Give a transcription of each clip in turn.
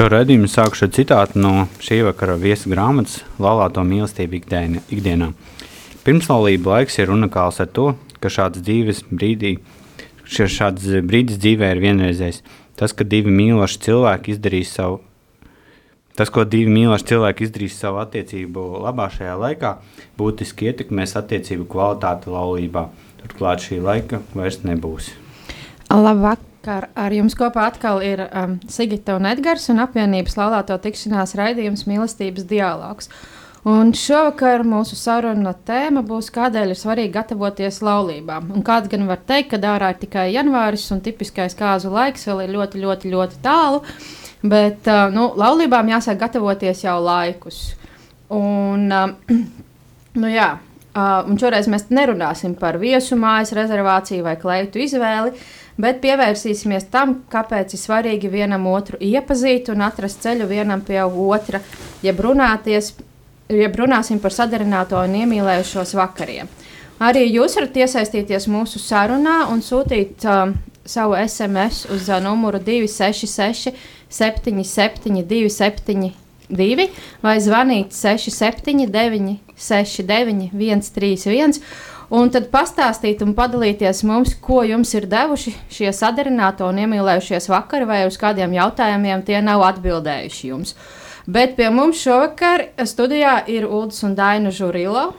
Šo raidījumu sākšu ar citātu no šī vakara viesa grāmatas Laulāto mīlestību ikdienā. Pirmslaulība laiks ir unikāls ar to, ka šāds dzīves brīdī, šāds brīdis dzīvē ir vienreizējs. Tas, ka divi mīloši cilvēki izdarīs savu Tas, ko divi mīloši cilvēki izdarīs savu attiecību labā šajā laikā, būtiski ietekmēs attiecību kvalitāti laulībā. Turklāt šī laika vairs nebūs. Labvakar! Kā ar jums kopā atkal ir um, Sigita un Edgars un apvienības laulāto tikšanās raidījums Mīlestības dialogs. Un šovakar mūsu saruna tēma būs, kādēļ ir svarīgi gatavoties laulībām. Un kāds gan var teikt, ka ārā ir tikai janvāris un tipiskais kāzu laiks vēl ir ļoti, ļoti, ļoti tālu. Bet uh, nu, laulībām jāsāk gatavoties jau laikus. Un, um, nu, jā, uh, un šoreiz mēs nerunāsim par viesu mājas rezervāciju vai kleitu izvēli bet pievērsīsimies tam, kāpēc ir svarīgi vienam otru iepazīt un atrast ceļu vienam pie otra, jeb, runāties, jeb runāsim par sadarināto un iemīlējušos vakariem. Arī jūs varat iesaistīties mūsu sarunā un sūtīt uh, savu SMS uz uh, numuru 266, 77, 272 vai zvanīt 679, 69, 131 un tad pastāstīt un padalīties mums, ko jums ir devuši šie sadarināto un iemīlējušies vakari, vai uz kādiem jautājumiem tie nav atbildējuši jums. Bet pie mums šovakar studijā ir Ulas un Daina Žurilo.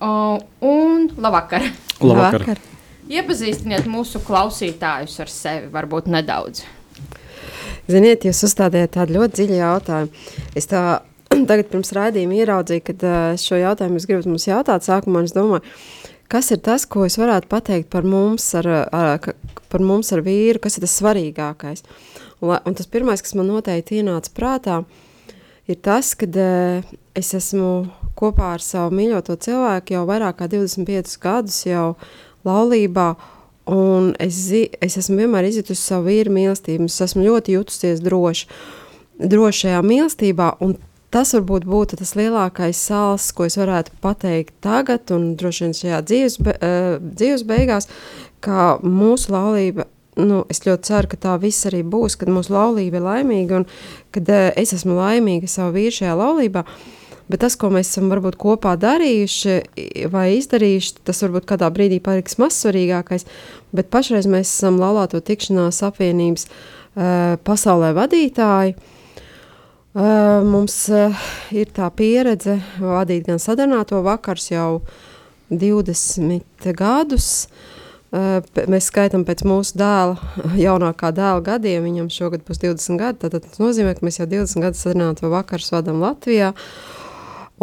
Un labvakar! labvakar. labvakar. Iepazīstiniet mūsu klausītājus ar sevi, varbūt nedaudz. Ziniet, jūs uzstādījāt tādu ļoti dziļu jautājumu. Es tā tagad pirms raidījuma ieraudzīju, kad šo jautājumu es gribu mums jautāt sākumā, es domāju, Kas ir tas, ko es varētu pateikt par mums ar, ar, par mums ar vīru, kas ir tas svarīgākais? Un, tas pirmais, kas man noteikti ienāca prātā, ir tas, ka es esmu kopā ar savu mīļoto cilvēku jau vairāk kā 25 gadus jau laulībā, un es, es esmu vienmēr izjutusi savu vīru mīlestību, es esmu ļoti jutusies droši, drošajā mīlestībā, un Tas varbūt būtu tas lielākais sāls, ko es varētu pateikt tagad, un droši vien šajā dzīves, be, uh, dzīves beigās, ka mūsu laulība, nu, es ļoti ceru, ka tā viss arī būs, kad mūsu laulība ir laimīga, un kad uh, es esmu laimīga savu vīru šajā laulībā. Bet tas, ko mēs esam varbūt kopā darījuši vai izdarījuši, tas varbūt kādā brīdī paliks mazsvarīgākais, bet pašreiz mēs esam laulāto tikšanās apvienības uh, pasaulē vadītāji, uh, Mums ir tā pieredze vadīt gan sadarbināto vakars jau 20 gadus. Mēs skaitām pēc mūsu dēla, jaunākā dēla gadiem, viņam šogad būs 20 gadi. Tad tas nozīmē, ka mēs jau 20 gadus sadarbināto vakars vadām Latvijā.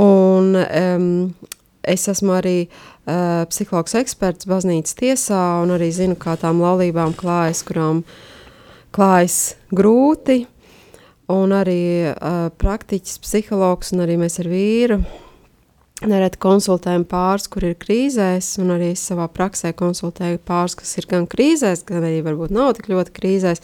Un, um, es esmu arī uh, psihologs eksperts baznīcas tiesā un arī zinu, kā tām laulībām klājas, kurām klājas grūti un arī uh, praktiķis, psihologs, un arī mēs ar vīru nereti konsultējam pāris, kur ir krīzēs, un arī savā praksē konsultēju pāris, kas ir gan krīzēs, gan arī varbūt nav tik ļoti krīzēs,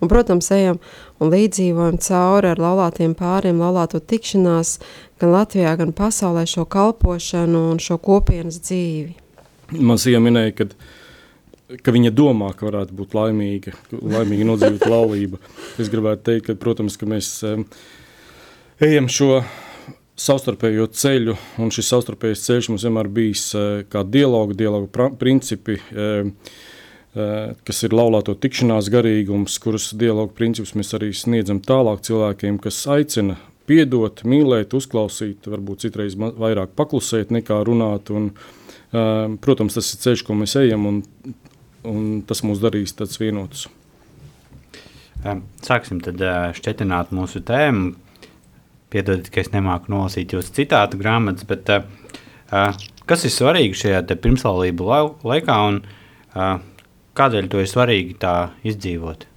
un, protams, ejam un līdzīvojam cauri ar laulātiem pāriem, laulāto tikšanās gan Latvijā, gan pasaulē šo kalpošanu un šo kopienas dzīvi. Man sieva minēja, ka ka viņa domā, ka varētu būt laimīga, laimīga nodzīvot laulība. Es gribētu teikt, ka, protams, ka mēs ejam šo savstarpējo ceļu, un šis savstarpējais ceļš mums vienmēr bijis uh, kā dialogu, dialogu principi, uh, uh, kas ir laulāto tikšanās garīgums, kurus dialogu principus mēs arī sniedzam tālāk cilvēkiem, kas aicina piedot, mīlēt, uzklausīt, varbūt citreiz vairāk paklusēt nekā runāt. Un, protams, tas ir ceļš, ko mēs ejam, un un tas mūs darīs tāds vienotus. Sāksim tad šķetināt mūsu tēmu. Piedodiet, ka es nemāku nolasīt jūsu citātu grāmatas, bet uh, kas ir svarīgi šajā pirmslaulību laikā un uh, kādēļ to ir svarīgi tā izdzīvot?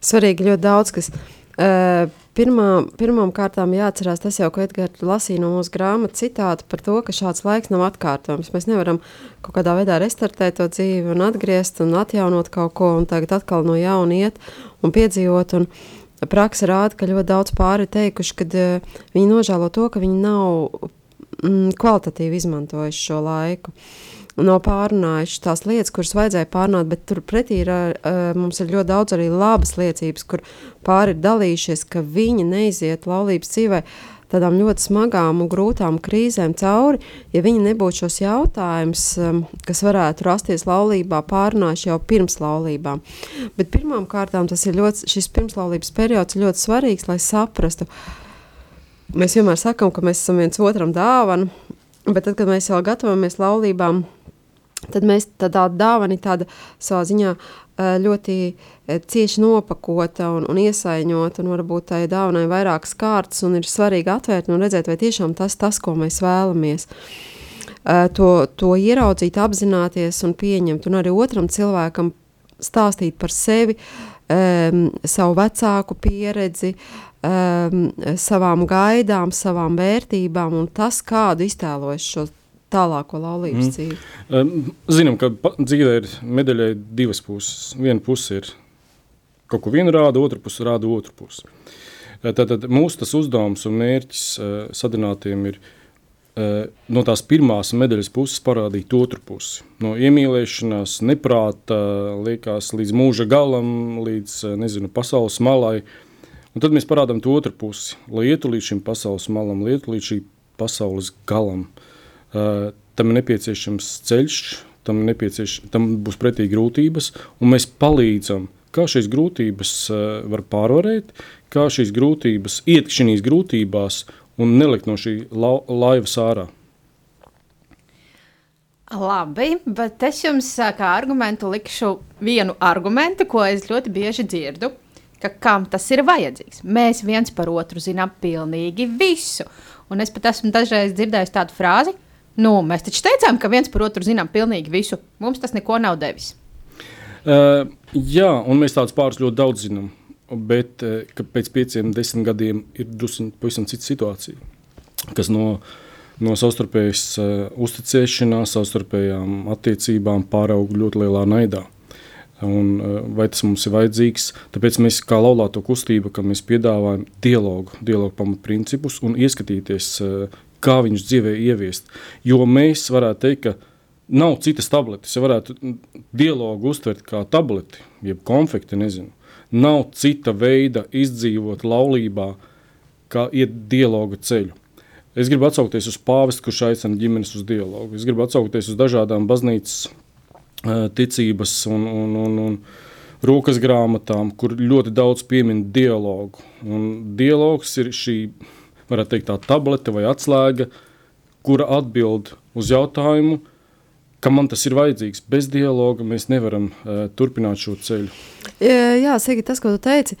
Svarīgi ļoti daudz, kas uh, pirmā, pirmām kārtām jāatcerās tas jau, ko Edgars lasīja no mūsu grāmatas citātu par to, ka šāds laiks nav atkārtojams. Mēs nevaram kaut kādā veidā restartēt to dzīvi un atgriezt un atjaunot kaut ko un tagad atkal no jauna iet un piedzīvot. Un, uh, praksa rāda, ka ļoti daudz pāri ir teikuši, ka uh, viņi nožēlo to, ka viņi nav mm, kvalitatīvi izmantojuši šo laiku. Nav pārunājuši tās lietas, kuras vajadzēja pārunāt, bet turpretī ir, mums ir ļoti daudz arī labas liecības, kur pāri ir dalījušies, ka viņi neiziet laulības dzīvē tādām ļoti smagām un grūtām krīzēm cauri, ja viņi nebūtu šos jautājumus, um, kas varētu rasties laulībā, pārunājuši jau pirms laulībām. Bet pirmām kārtām tas ir ļoti, šis pirmslaulības periods ļoti svarīgs, lai saprastu. Mēs vienmēr sakam, ka mēs esam viens otram dāvana, bet tad, kad mēs jau gatavojamies laulībām, tad mēs tādā dāvana tāda savā ziņā ļoti cieši nopakota un, un iesaiņota, un varbūt tai dāvanai vairākas kārtas, un ir svarīgi atvērt un redzēt, vai tiešām tas tas, ko mēs vēlamies. To, to ieraudzīt, apzināties un pieņemt, un arī otram cilvēkam stāstīt par sevi, um, savu vecāku pieredzi, um, savām gaidām, savām vērtībām un tas, kādu iztēlojas šo tālāko laulības mm. dzīvi? Um, zinām, ka dzīvē ir medaļai divas puses. Viena puse ir kaut ko vienu rāda, otra puse rāda otru pusi. Tātad mūsu tas uzdevums un mērķis uh, sadarbinātiem ir uh, no tās pirmās medaļas puses parādīt otru pusi. No iemīlēšanās, neprāta, liekas, līdz mūža galam, līdz nezinu, pasaules malai. Un tad mēs parādām to otru pusi, lai ietu līdz šim pasaules malam, lai ietu līdz šī pasaules galam. Uh, tam ir nepieciešams ceļš, tam, nepiecieš, tam būs pretī grūtības, un mēs palīdzam, kā šīs grūtības var pārvarēt, kā šīs grūtības iet šīs grūtībās un nelikt no šī la laivas ārā. Labi, bet es jums kā argumentu likšu vienu argumentu, ko es ļoti bieži dzirdu. Ka kam tas ir vajadzīgs? Mēs viens par otru zinām pilnīgi visu. Un es pat esmu dažreiz dzirdējis tādu frāzi, Nu, mēs taču teicām, ka viens par otru zinām pilnīgi visu. Mums tas neko nav devis. Uh, jā, un mēs tādus pāris ļoti daudz zinām. Bet uh, pēc pieciem, desmit gadiem ir drusku pavisam cita situācija. Kas no, no savstarpējas uh, uzticēšanās, savstarpējām attiecībām pārauga ļoti lielā naidā. Un, uh, vai tas mums ir vajadzīgs? Tāpēc mēs, kā laulāto kustība, mēs piedāvājam dialogu, dialogu pamatprincipus un ieskatīties, uh, kā viņus dzīvē ieviest. Jo mēs varētu teikt, ka nav citas tabletes. Ja varētu dialogu uztvert kā tableti, jeb konfekti, nezinu. Nav cita veida izdzīvot laulībā, kā iet dialogu ceļu. Es gribu atsaukties uz pāvestu, kurš aicina ģimenes uz dialogu. Es gribu atsaukties uz dažādām baznīcas ticības un, un, un, un rokas grāmatām, kur ļoti daudz piemin dialogu. Un dialogs ir šī varētu teikt, tā tablete vai atslēga, kura atbild uz jautājumu, ka man tas ir vajadzīgs. Bez dialoga mēs nevaram uh, turpināt šo ceļu. Jā, Sīgi, tas, ko tu teici,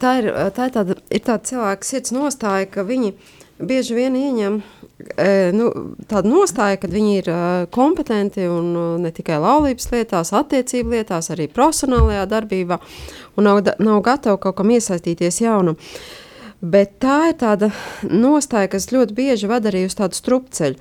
tā ir, tā ir tāda, ir tāda cilvēka sirds nostāja, ka viņi bieži vien ieņem e, nu, tādu nostāju, ka viņi ir e, kompetenti un ne tikai laulības lietās, attiecību lietās, arī profesionālajā darbībā un nav, nav gatavi kaut kam iesaistīties jaunam. Uh, Bet tā ir tāda nostāja, kas ļoti bieži vada arī uz tādu strupceļu.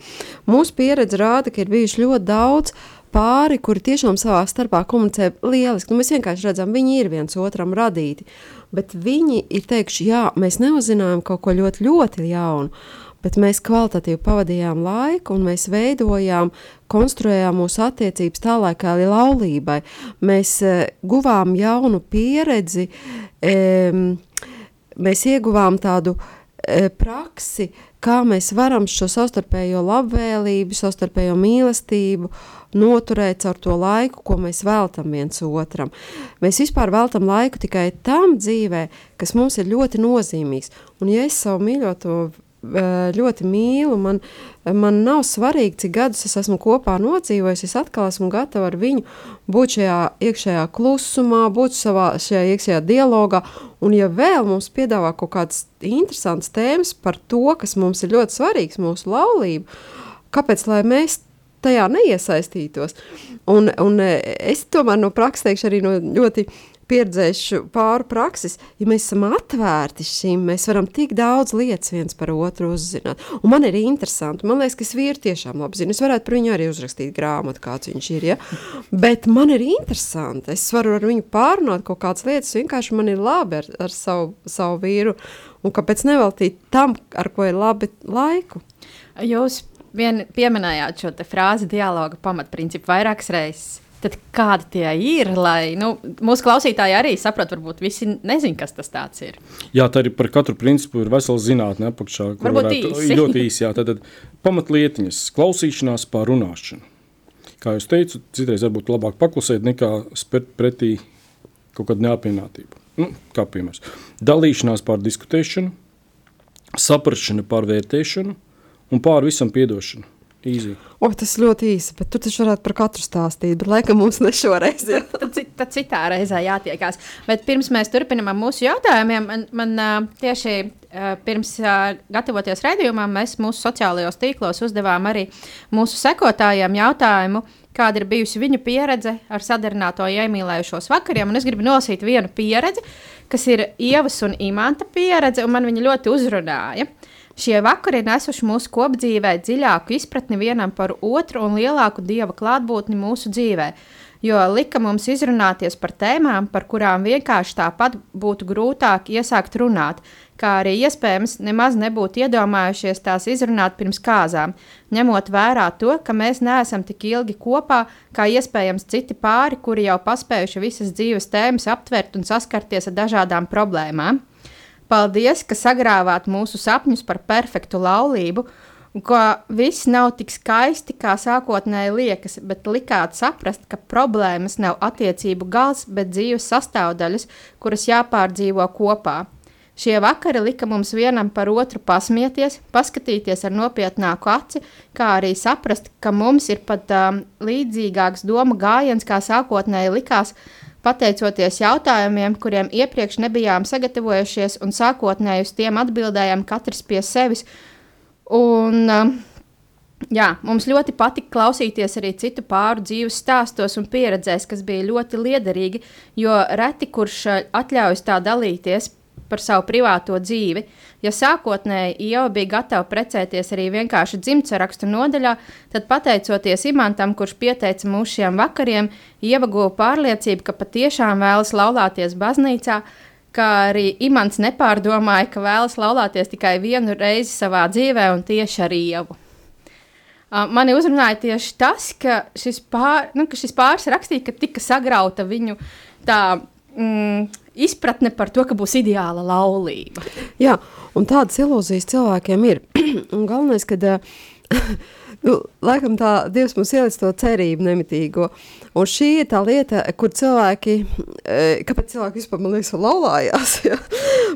Mūsu pieredze rāda, ka ir bijuši ļoti daudz pāri, kuri tiešām savā starpā komunicē lieliski. Nu, mēs vienkārši redzam, viņi ir viens otram radīti. Bet viņi ir teikuši, jā, mēs neuzzinājām kaut ko ļoti, ļoti jaunu. Bet mēs kvalitatīvi pavadījām laiku, un mēs veidojām, konstruējām mūsu attiecības tālāk, kā arī laulībai. Mēs uh, guvām jaunu pieredzi. Um, mēs ieguvām tādu e, praksi, kā mēs varam šo savstarpējo labvēlību, savstarpējo mīlestību noturēt caur to laiku, ko mēs veltam viens otram. Mēs vispār veltam laiku tikai tam dzīvē, kas mums ir ļoti nozīmīgs. Un ja es savu mīļoto ļoti mīlu. Man, man nav svarīgi, cik gadus es esmu kopā nodzīvojis. Es atkal esmu gatava ar viņu būt šajā iekšējā klusumā, būt savā šajā iekšējā dialogā. Un, ja vēl mums piedāvā kaut kādas interesantas tēmas par to, kas mums ir ļoti svarīgs, mūsu laulību, kāpēc mēs tajā neiesaistītos? Un, un es tomēr no prakses teikšu arī no ļoti pieredzējuši pāri prakses, ja mēs esam atvērti šim, mēs varam tik daudz lietas viens par otru uzzināt. Un man ir interesanti, man liekas, ka es vīru tiešām labi zinu. Es varētu par viņu arī uzrakstīt grāmatu, kāds viņš ir. Ja? Bet man ir interesanti. Es varu ar viņu pārunāt kaut kādas lietas, vienkārši man ir labi ar, ar savu, savu vīru. Un kāpēc neveltīt tam, ar ko ir labi laiku? Jūs vien pieminējāt šo frāzi dialoga pamatprincipu vairākas reizes. Tad kādi tie ir? Lai nu, mūsu klausītāji arī saprot, varbūt visi nezina, kas tas ir. Jā, tā arī par katru principu ir vesela zinātnē apakšā. Varbūt varētu, īsi. Ļoti īsi, jā. Tad, tad pamatlietiņas, klausīšanās pār runāšanu. Kā jau teicu, citreiz varbūt labāk paklusēt nekā spērt pretī kaut kādu neapmierinātību. Nu, kā piemērs. Dalīšanās pār diskutēšanu, saprašana pār vērtēšanu un pār visam piedošanu. Easy. O, tas ļoti īsi, bet tu taču varētu par katru stāstīt. Bet, laikam, mums ne šoreiz. Ja. tad, tad citā reizē jātiekās. Bet pirms mēs turpinām ar mūsu jautājumiem, man, man tieši pirms gatavoties raidījumam, mēs mūsu sociālajos tīklos uzdevām arī mūsu sekotājiem jautājumu. Kāda ir bijusi viņu pieredze ar sadarināto iemīlējušos vakariem? Un es gribu nolasīt vienu pieredzi, kas ir Ievas un Imanta pieredze, un man viņa ļoti uzrunāja. Uh, Šie vakari nesuši mūsu kopdzīvē dziļāku izpratni vienam par otru un lielāku dieva klātbūtni mūsu dzīvē, jo lika mums izrunāties par tēmām, par kurām vienkārši tāpat būtu grūtāk iesākt runāt, kā arī iespējams nemaz nebūtu iedomājušies tās izrunāt pirms kāzām, ņemot vērā to, ka mēs neesam tik ilgi kopā, kā iespējams citi pāri, kuri jau paspējuši visas dzīves tēmas aptvert un saskarties ar dažādām problēmām. Paldies, ka sagrāvāt mūsu sapņus par perfektu laulību, ka viss nav tik skaisti, kā sākotnēji liekas, bet likāt saprast, ka problēmas nav attiecību gals, bet dzīves sastāvdaļas, kuras jāpārdzīvo kopā. Šie vakari lika mums vienam par otru pasmieties, paskatīties ar nopietnāku aci, kā arī saprast, ka mums ir pat um, līdzīgāks doma gājiens, kā sākotnēji likās, pateicoties jautājumiem, kuriem iepriekš nebijām sagatavojušies un sākotnēji uz tiem atbildējām katrs pie sevis. Un, um, Jā, mums ļoti patika klausīties arī citu pāru dzīves stāstos un pieredzēs, kas bija ļoti liederīgi, jo reti kurš uh, atļaujas tā dalīties par savu privāto dzīvi. Ja sākotnēji Ieva bija gatava precēties arī vienkārši dzimtsarakstu nodaļā, tad pateicoties Imantam, kurš pieteica mūs šiem vakariem, Ieva guva pārliecību, ka patiešām vēlas laulāties baznīcā, kā arī Imants nepārdomāja, ka vēlas laulāties tikai vienu reizi savā dzīvē un tieši ar Ievu. Mani uzrunāja tieši tas, ka šis, pār, nu, ka šis pāris rakstīja, ka tika sagrauta viņu tā mm, izpratne par to, ka būs ideāla laulība. Jā, un tādas ilūzijas cilvēkiem ir. un galvenais, ka. Nu, laikam tā Dievs mums ielicis to cerību nemitīgo. Un šī ir tā lieta, kur cilvēki, kāpēc cilvēki vispār, man liekas, laulājās, ja?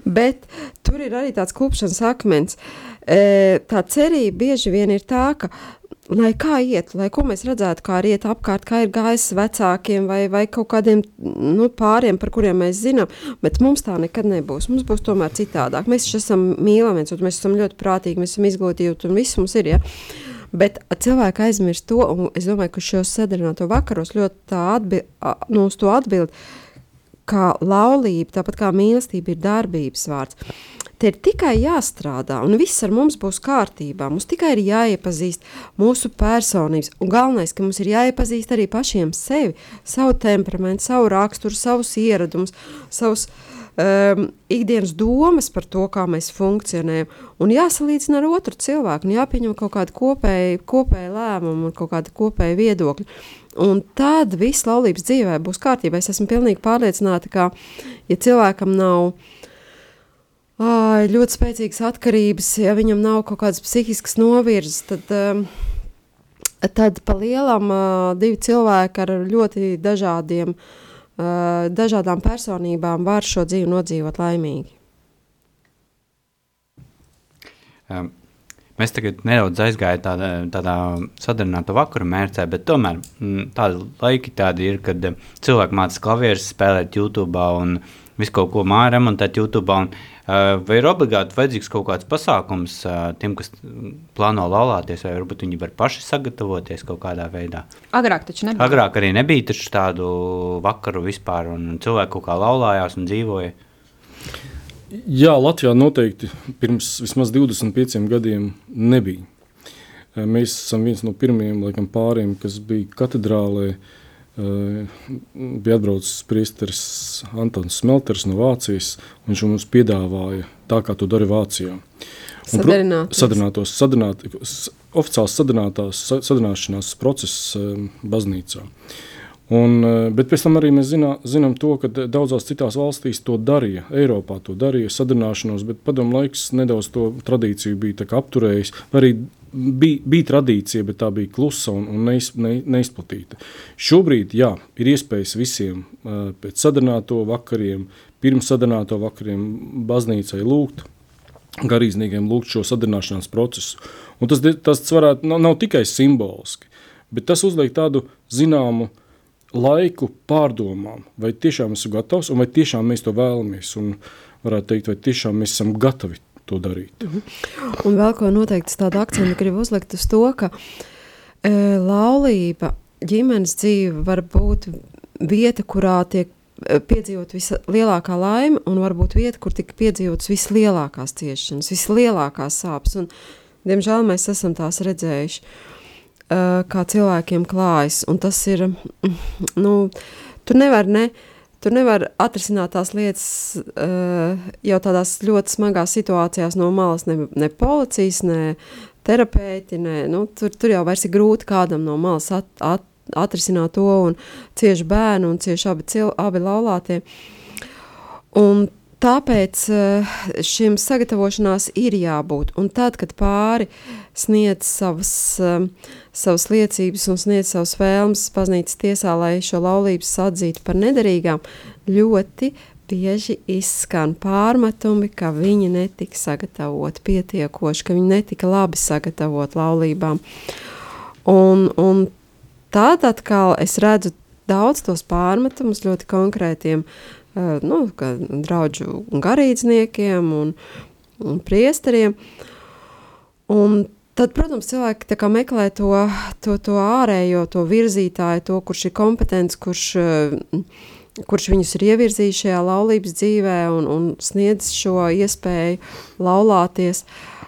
bet tur ir arī tāds klupšanas akmens. Tā cerība bieži vien ir tā, ka lai kā iet, lai ko mēs redzētu, kā iet apkārt, kā ir gājis vecākiem vai, vai kaut kādiem nu, pāriem, par kuriem mēs zinām, bet mums tā nekad nebūs. Mums būs tomēr citādāk. Mēs esam mīlami, mēs esam ļoti prātīgi, mēs esam izglītīgi un viss mums ir. Ja? Bet cilvēki aizmirst to, un es domāju, ka šos sadarināto vakaros ļoti tā atbi, nu, uz to atbild, ka laulība, tāpat kā mīlestība, ir darbības vārds. Te ir tikai jāstrādā, un viss ar mums būs kārtībā. Mums tikai ir jāiepazīst mūsu personības. Un galvenais, ka mums ir jāiepazīst arī pašiem sevi, savu temperamentu, savu raksturu, savus ieradumus, savus um, ikdienas domas par to, kā mēs funkcionējam. Un jāsalīdzina ar otru cilvēku, un jāpieņem kaut kāda kopēja, kopēja lēmuma un kaut kāda kopēja viedokļa. Un tad viss laulības dzīvē būs kārtībā. Es esmu pilnīgi pārliecināta, ka, ja cilvēkam nav ļoti spēcīgas atkarības, ja viņam nav kaut kādas psihiskas novirzes, tad, um, tad pa lielam uh, divi cilvēki ar ļoti dažādiem, uh, dažādām personībām var šo dzīvi nodzīvot laimīgi. Um, Mēs tagad nedaudz aizgājām tādā, tādā sadarināta vakara mērķē, bet tomēr m, tādi laiki tādi ir, kad eh, cilvēki mācās klavierus, spēlēt YouTube un visu kaut ko māju remontēt YouTube. Un, uh, vai ir obligāti vajadzīgs kaut kāds pasākums uh, tiem, kas plāno laulāties, vai varbūt viņi var paši sagatavoties kaut kādā veidā? Agrāk taču nebija. Agrāk arī nebija tādu vakaru vispār, un cilvēki kaut kā laulājās un dzīvoja. Jā, Latvijā noteikti pirms vismaz 25 gadiem nebija. Mēs esam viens no pirmajiem laikam, pāriem, kas bija katedrālē. Bija atbraucis priesteris Antons Smelters no Vācijas. Viņš mums piedāvāja tā, kā to dara Vācijā. Sadarbinātos, sadarbināt, oficiāls sadarbināšanās process baznīcā. Un, bet pēc tam arī mēs zinā, zinām to, ka daudzās citās valstīs to darīja. Eiropā to darīja sadarbināšanos, bet padomu laiks nedaudz to tradīciju bija apturējis. Arī bija, bija tradīcija, bet tā bija klusa un, un neiz, ne, neizplatīta. Šobrīd jā, ir iespējas visiem pēc sadarbināto vakariem, pirms sadarbināto vakariem baznīcai lūgt. Garīdzniekiem lūgt šo sadarbināšanās procesu. Un tas, tas varētu, nav, nav tikai simboliski, bet tas uzliek tādu zināmu laiku pārdomām, vai tiešām esmu gatavs, un vai tiešām mēs to vēlamies. Un varētu teikt, vai tiešām mēs esam gatavi to darīt. Mhm. Un vēl ko noteikti tādu akcentu gribu uzlikt uz to, ka e, laulība, ģimenes dzīve var būt vieta, kurā tiek e, piedzīvot vislielākā laime, un varbūt vieta, kur tika piedzīvotas vislielākās ciešanas, vislielākās sāpes. Un, diemžēl mēs esam tās redzējuši. Uh, uh, kā cilvēkiem klājas. Un tas ir, nu, tu nevari ne. Tur nevar atrisināt tās lietas uh, jau tādās ļoti smagās situācijās no malas, ne, ne policijas, ne terapeiti. Ne, nu, tur, tur jau ir grūti kādam no malas at, at, atrisināt to, un cieši bērni un cieši abi, cil, abi laulātie. Un Tāpēc eh, šim sagatavošanās ir jābūt. Un tad, kad pāri sniedz savas, eh, savas liecības un sniedz savas vēlmes baznīcas tiesā, lai šo laulības atzītu par nederīgām, ļoti bieži izskan pārmetumi, ka viņi netika sagatavoti pietiekoši, ka viņi netika labi sagatavoti laulībām. Un, un tad atkal es redzu daudz tos pārmetumus ļoti konkrētiem nu, draugu garīdzniekiem un, un priesteriem. Un tad, protams, cilvēki meklē to, to, to ārējo, to virzītāju, to, kurš ir kompetents, kurš, kurš viņus ir ievirzījis šajā laulības dzīvē un, un sniedz šo iespēju laulāties.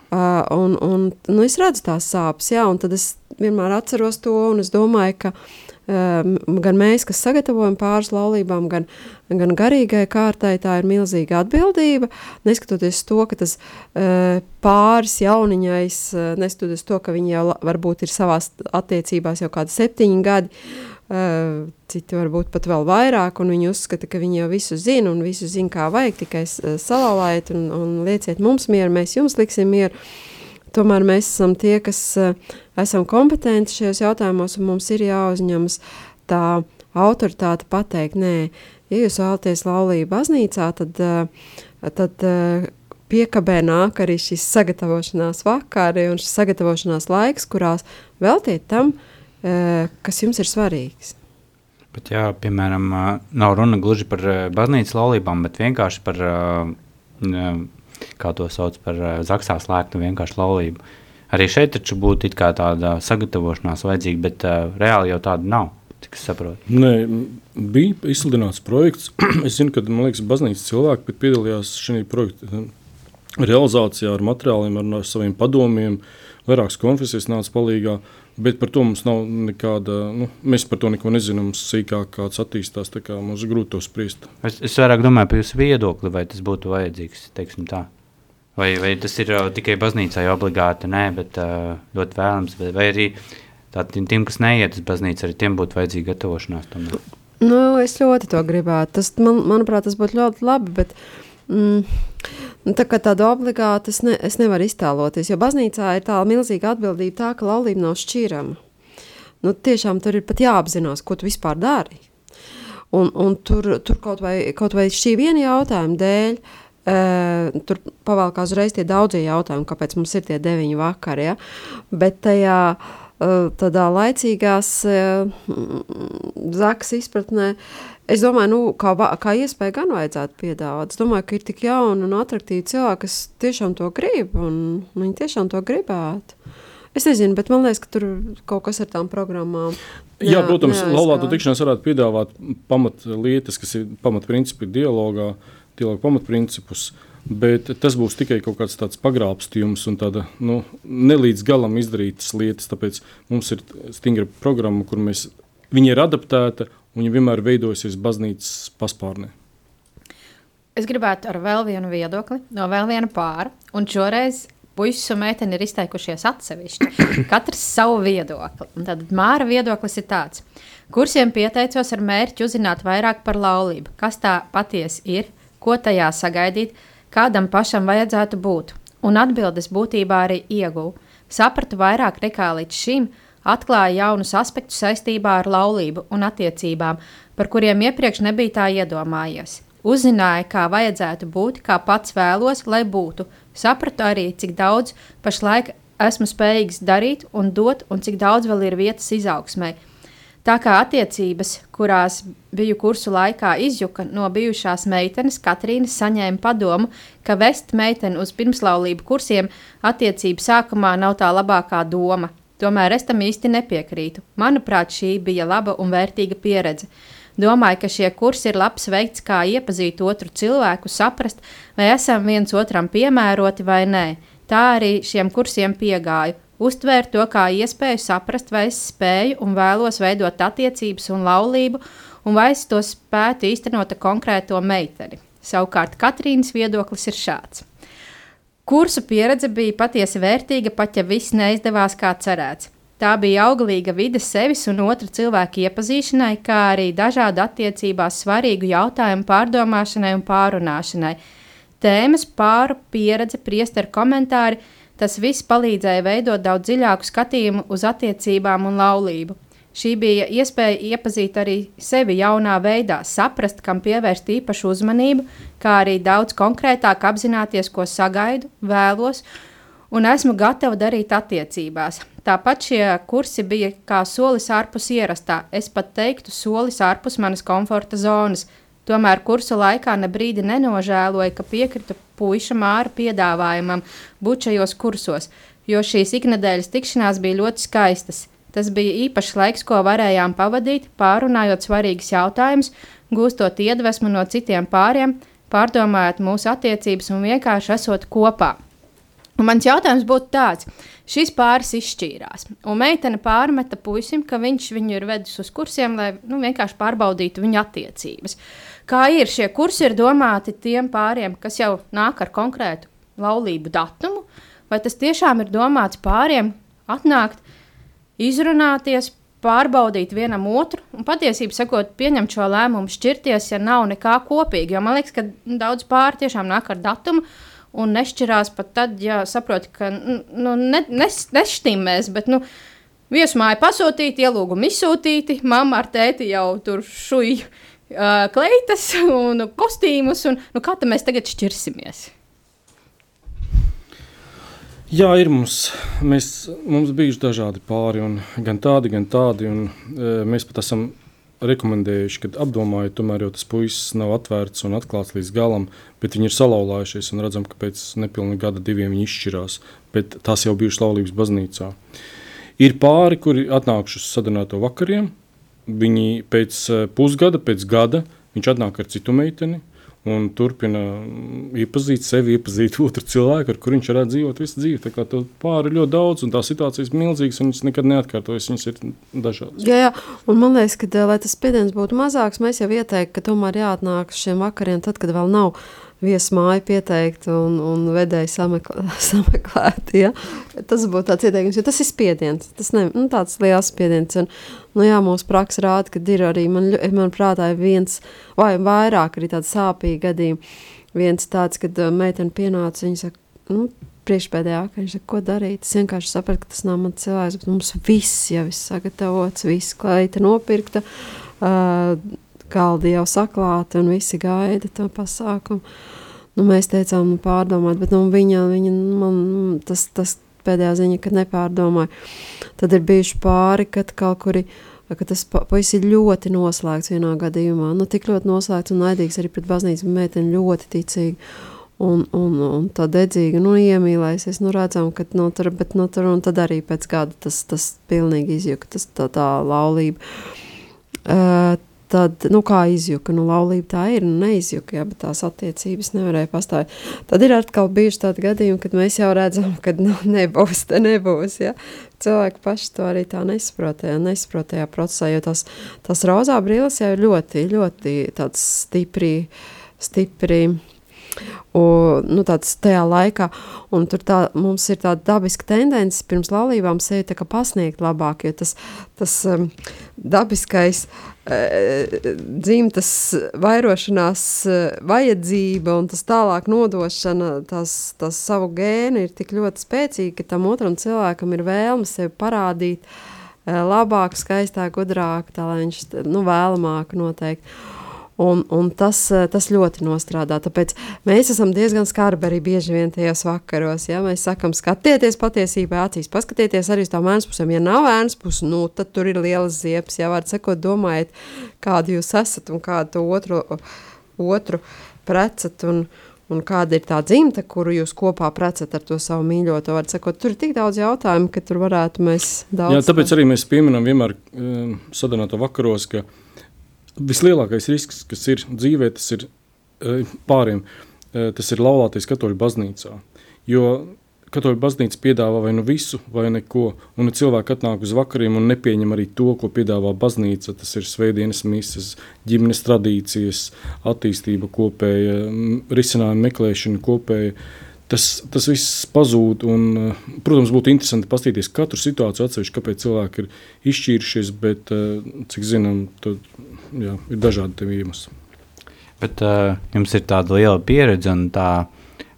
Uh, un, un, nu, es redzu tās sāpes, jā, un tad es vienmēr atceros to, un es domāju, ka uh, gan mēs, kas sagatavojam pāris laulībām, gan, gan garīgai kārtai, tā ir milzīga atbildība. Neskatoties to, ka tas eh, pāris jauniņais, eh, neskatoties to, ka viņi jau varbūt ir savās attiecībās jau kādi septiņi gadi, Uh, citi varbūt pat vēl vairāk, un viņi uzskata, ka viņi jau visu zina un visu zina, kā vajag, tikai salauzēt un, un lieciet mums mieru, mēs jums liksim mieru. Tomēr mēs esam tie, kas uh, esam kompetenti šajos jautājumos, un mums ir jāuzņemas tā autoritāte pateikt, nē, ja jūs vēlaties laulību baznīcā, tad, uh, tad uh, piekabē nāk arī šis sagatavošanās vakari un šis sagatavošanās laiks, kurās veltiet tam, kas jums ir svarīgs. Bet, jā, piemēram, nav runa gluži par baznīcas laulībām, bet vienkārši par kā to sauc par uh, zaksā slēgtu vienkārši laulību. Arī šeit taču būtu tāda sagatavošanās vajadzīga, bet uh, reāli jau tāda nav. Cik es saprotu? Nē, bija izsludināts projekts. es zinu, ka man liekas, baznīcas cilvēki piedalījās šajā projekta realizācijā ar materiāliem, ar, ar saviem padomiem. Vairākas konfesijas nāca palīdzīgā. Bet par to mums nav nekāda. Nu, mēs par to neko nezinām. Sīkāk kāds attīstās, tā kā mums grūti to spriest. Es, es vairāk domāju par jūsu viedokli, vai tas būtu vajadzīgs. Vai, vai tas ir uh, tikai baznīcai obligāti? Nē, bet uh, ļoti vēlams. Vai, vai arī tādiem, tiem, kas neiet uz baznīcu, arī tiem būtu vajadzīga gatavošanās. Tomēr. Nu, es ļoti to gribētu. Tas, man, manuprāt, tas būtu ļoti labi. Bet, mm, nu, tā kā tādu obligāti es, ne, es nevaru iztēloties, jo baznīcā ir tā milzīga atbildība, tā, ka laulība nav šķirama. Nu, tiešām tur ir pat jāapzinās, ko tu vispār dari. Un, un tur, tur kaut, vai, kaut vai šī viena jautājuma dēļ Uh, tur pavēlkās uzreiz tie daudzie jautājumi, kāpēc mums ir tie deviņi vakari. Ja? Bet tajā uh, tādā laicīgās uh, zakas izpratnē, es domāju, nu, kā, kā iespēja gan vajadzētu piedāvāt. Es domāju, ka ir tik jauni un attraktīvi cilvēki, kas tiešām to grib, un viņi tiešām to gribētu. Es nezinu, bet man liekas, ka tur kaut kas ar tām programmām. Jā, jā protams, laulāto tikšanās varētu piedāvāt pamatlietas, kas ir pamatprincipi dialogā. Dialogu pamatprincipus. Bet tas būs tikai kaut kāds tāds pagrābstījums un tāda nu, nelīdz galam izdarītas lietas. Tāpēc mums ir stingra programma, kur mēs, viņa ir adaptēta viņa vienmēr veidojasies baznīcas paspārnē. Es gribētu ar vēl vienu viedokli no vēl viena pāra, un šoreiz puisis un meitene ir izteikušies atsevišķi. Katrs savu viedokli. Un tad Māra viedoklis ir tāds. Kursiem pieteicos ar mērķi uzzināt vairāk par laulību, kas tā patiesi ir, ko tajā sagaidīt, kādam pašam vajadzētu būt, un atbildes būtībā arī ieguvu. Sapratu vairāk nekā līdz šim, atklāja jaunus aspektus saistībā ar laulību un attiecībām, par kuriem iepriekš nebija tā iedomājies. Uzzināja, kā vajadzētu būt, kā pats vēlos, lai būtu. Sapratu arī, cik daudz pašlaik esmu spējīgs darīt un dot, un cik daudz vēl ir vietas izaugsmai. Tā kā attiecības, kurās biju kursu laikā izjuka no bijušās meitenes, Katrīnas saņēma padomu, ka vest meiteni uz pirmslaulību kursiem attiecību sākumā nav tā labākā doma. Tomēr es tam īsti nepiekrītu. Manuprāt, šī bija laba un vērtīga pieredze. Domāju, ka šie kursi ir labs veids, kā iepazīt otru cilvēku, saprast, vai esam viens otram piemēroti vai nē. Tā arī šiem kursiem piegāju uztvērt to kā iespēju saprast, vai es spēju un vēlos veidot attiecības un laulību, un vai es to spētu īstenot ar konkrēto meiteni. Savukārt Katrīnas viedoklis ir šāds. Kursu pieredze bija patiesi vērtīga, pat ja viss neizdevās kā cerēts. Tā bija auglīga vide sevis un otra cilvēka iepazīšanai, kā arī dažādu attiecībās svarīgu jautājumu pārdomāšanai un pārunāšanai. Tēmas, pāru pieredze, priesteru komentāri – Tas viss palīdzēja veidot daudz dziļāku skatījumu uz attiecībām un laulību. Šī bija iespēja iepazīt arī sevi jaunā veidā, saprast, kam pievērst īpašu uzmanību, kā arī daudz konkrētāk apzināties, ko sagaidu, vēlos un esmu gatava darīt attiecībās. Tāpat šie kursi bija kā solis ārpus ierastā, es pat teiktu, solis ārpus manas komforta zonas, Tomēr kursa laikā ne brīdi nenožēloja, ka piekrita puika māra piedāvājumam būt šajos kursos, jo šīs iknedēļas tikšanās bija ļoti skaistas. Tas bija īpašs laiks, ko varējām pavadīt, pārunājot svarīgus jautājumus, gūstot iedvesmu no citiem pāriem, pārdomājot mūsu attiecības un vienkārši esot kopā. Un mans jautājums būtu tāds: šis pāris izšķīrās, un meitene pārmeta puisim, ka viņš viņu ir vedis uz kursiem, lai nu, vienkārši pārbaudītu viņa attiecības. Kā ir šie kursi, ir domāti tiem pāriem, kas jau nāk ar konkrētu laulību datumu, vai tas tiešām ir domāts pāriem atnākt, izrunāties, pārbaudīt vienam otru un patiesībā sakot, pieņemt šo lēmumu, šķirties, ja nav nekā kopīga. Jo man liekas, ka daudz pāri tiešām nāk ar datumu. Un nešķirās pat tad, ja saproti, ka nu, ne, nes, nešķīmēs, bet nu, viesmāja pasūtīti, ielūgumu izsūtīti, mamma ar tēti jau tur šuju uh, kleitas un kostīmus. Un, nu, kā mēs tagad šķirsimies? Jā, ir mums, mēs, mums bijuši dažādi pāri, un gan tādi, gan tādi. Un, e, mēs pat esam rekomendējuši, ka apdomājot, tomēr jau tas puisis nav atvērts un atklāts līdz galam, bet viņi ir salauzājušies un redzam, ka pēc nepilna gada diviem viņi izšķirās. Bet tās jau bijušas laulības baznīcā. Ir pāri, kuri atnākuši uz sadarbināto vakariem, Viņi pēc eh, pusgada, pēc gada, viņš atnāk ar citu meiteni un turpina iepazīt sevi, iepazīt otru cilvēku, ar kuriem viņš varētu dzīvot visu dzīvi. Tā kā to pāri ļoti daudz, un tās situācijas milzīgas, un viņas nekad neatkārtojas. Viņas ir dažādas. Jā, jā, un man liekas, ka, lai tas spiediens būtu mazāks, mēs jau ieteiktu, ka tomēr jāatnāk uz šiem vakariem, tad, kad vēl nav viesmāju pieteikt un, un vedēju sameklē, sameklēt. Ja? Tas būtu tāds ieteikums, jo tas ir spiediens. Tas ir nu, tāds liels spiediens. Un, nu, jā, mūsu praksa rāda, ka ir arī, man, man prātā, viens vai vairāk arī tādi sāpīgi gadījumi. Viens tāds, kad uh, meitene pienāca, viņa saka, nu, priekšpēdējā, ka viņš saka, ko darīt. Es vienkārši sapratu, ka tas nav mans cilvēks, bet mums viss jau ir sagatavots, viss klaita nopirkta. Uh, galdi jau saklāti un visi gaida to pasākumu. Nu, mēs teicām, nu, pārdomāt, bet nu, viņa, viņa man tas, tas pēdējā ziņa, ka nepārdomāja. Tad ir bijuši pāri, kad kaut kuri ka tas puisis ir ļoti noslēgts vienā gadījumā. Nu, tik ļoti noslēgts un naidīgs arī pret baznīcu, un meitene ļoti ticīga. Un, un, un tā dedzīga, nu, iemīlējusies, nu, redzam, ka, nu, tur, bet, nu, tur, un tad arī pēc gada tas, tas pilnīgi izjuka, tas tā, tā laulība. Uh, tad, nu, kā izjuka, nu, laulība tā ir, nu, neizjuka, jā, bet tās attiecības nevarēja pastāvēt. Tad ir atkal bijuši tādi gadījumi, kad mēs jau redzam, ka, nu, nebūs, te nebūs, jā. Cilvēki paši to arī tā nesaprotēja, nesaprotējā procesā, jo tas, tas rozā brīlis jau ir ļoti, ļoti tāds stipri, stipri, Un, nu, tāds tajā laikā, un tur tā, mums ir tāda dabiska tendence pirms laulībām sevi pasniegt labāk, jo tas, tas um, dabiskais uh, dzimtas vairošanās uh, vajadzība un tas tālāk nodošana, tas, tas savu gēnu ir tik ļoti spēcīgi, ka tam otram cilvēkam ir vēlme sevi parādīt uh, labāk, skaistāk, gudrāk, tā lai viņš, nu, vēlamāk noteikti. Un, un tas, eh, tas ļoti nostrādā. Tāpēc mēs esam diezgan skarbi arī bieži vien tajos vakaros. Ja? Mēs sakām, skatieties patiesībā acīs, paskatieties arī uz tām ēnas pusēm. Ja nav ēnas puses, nu, tad tur ir lielas ziepes. Ja var sakot, domājiet, kādu jūs esat un kādu otru, otru precat. Un, un kāda ir tā dzimta, kuru jūs kopā precat ar to savu mīļoto. Sakot, tur ir tik daudz jautājumu, ka tur varētu mēs daudz. Jā, tāpēc arī mēs pieminam vienmēr um, sadarbināto vakaros, ka vislielākais risks, kas ir dzīvē, tas ir e, pāriem, e, tas ir laulāties katoļu baznīcā. Jo katoļu baznīca piedāvā vai nu visu, vai neko, un ja cilvēki atnāk uz vakariem un nepieņem arī to, ko piedāvā baznīca, tas ir svētdienas mises, ģimenes tradīcijas, attīstība kopēja, risinājuma meklēšana kopēja, tas, tas viss pazūd. Un, protams, būtu interesanti paskatīties katru situāciju atsevišķi, kāpēc cilvēki ir izšķīrušies, bet, e, cik zinām, tad jā, ir dažādi iemesli. Bet uh, jums ir tāda liela pieredze un tā,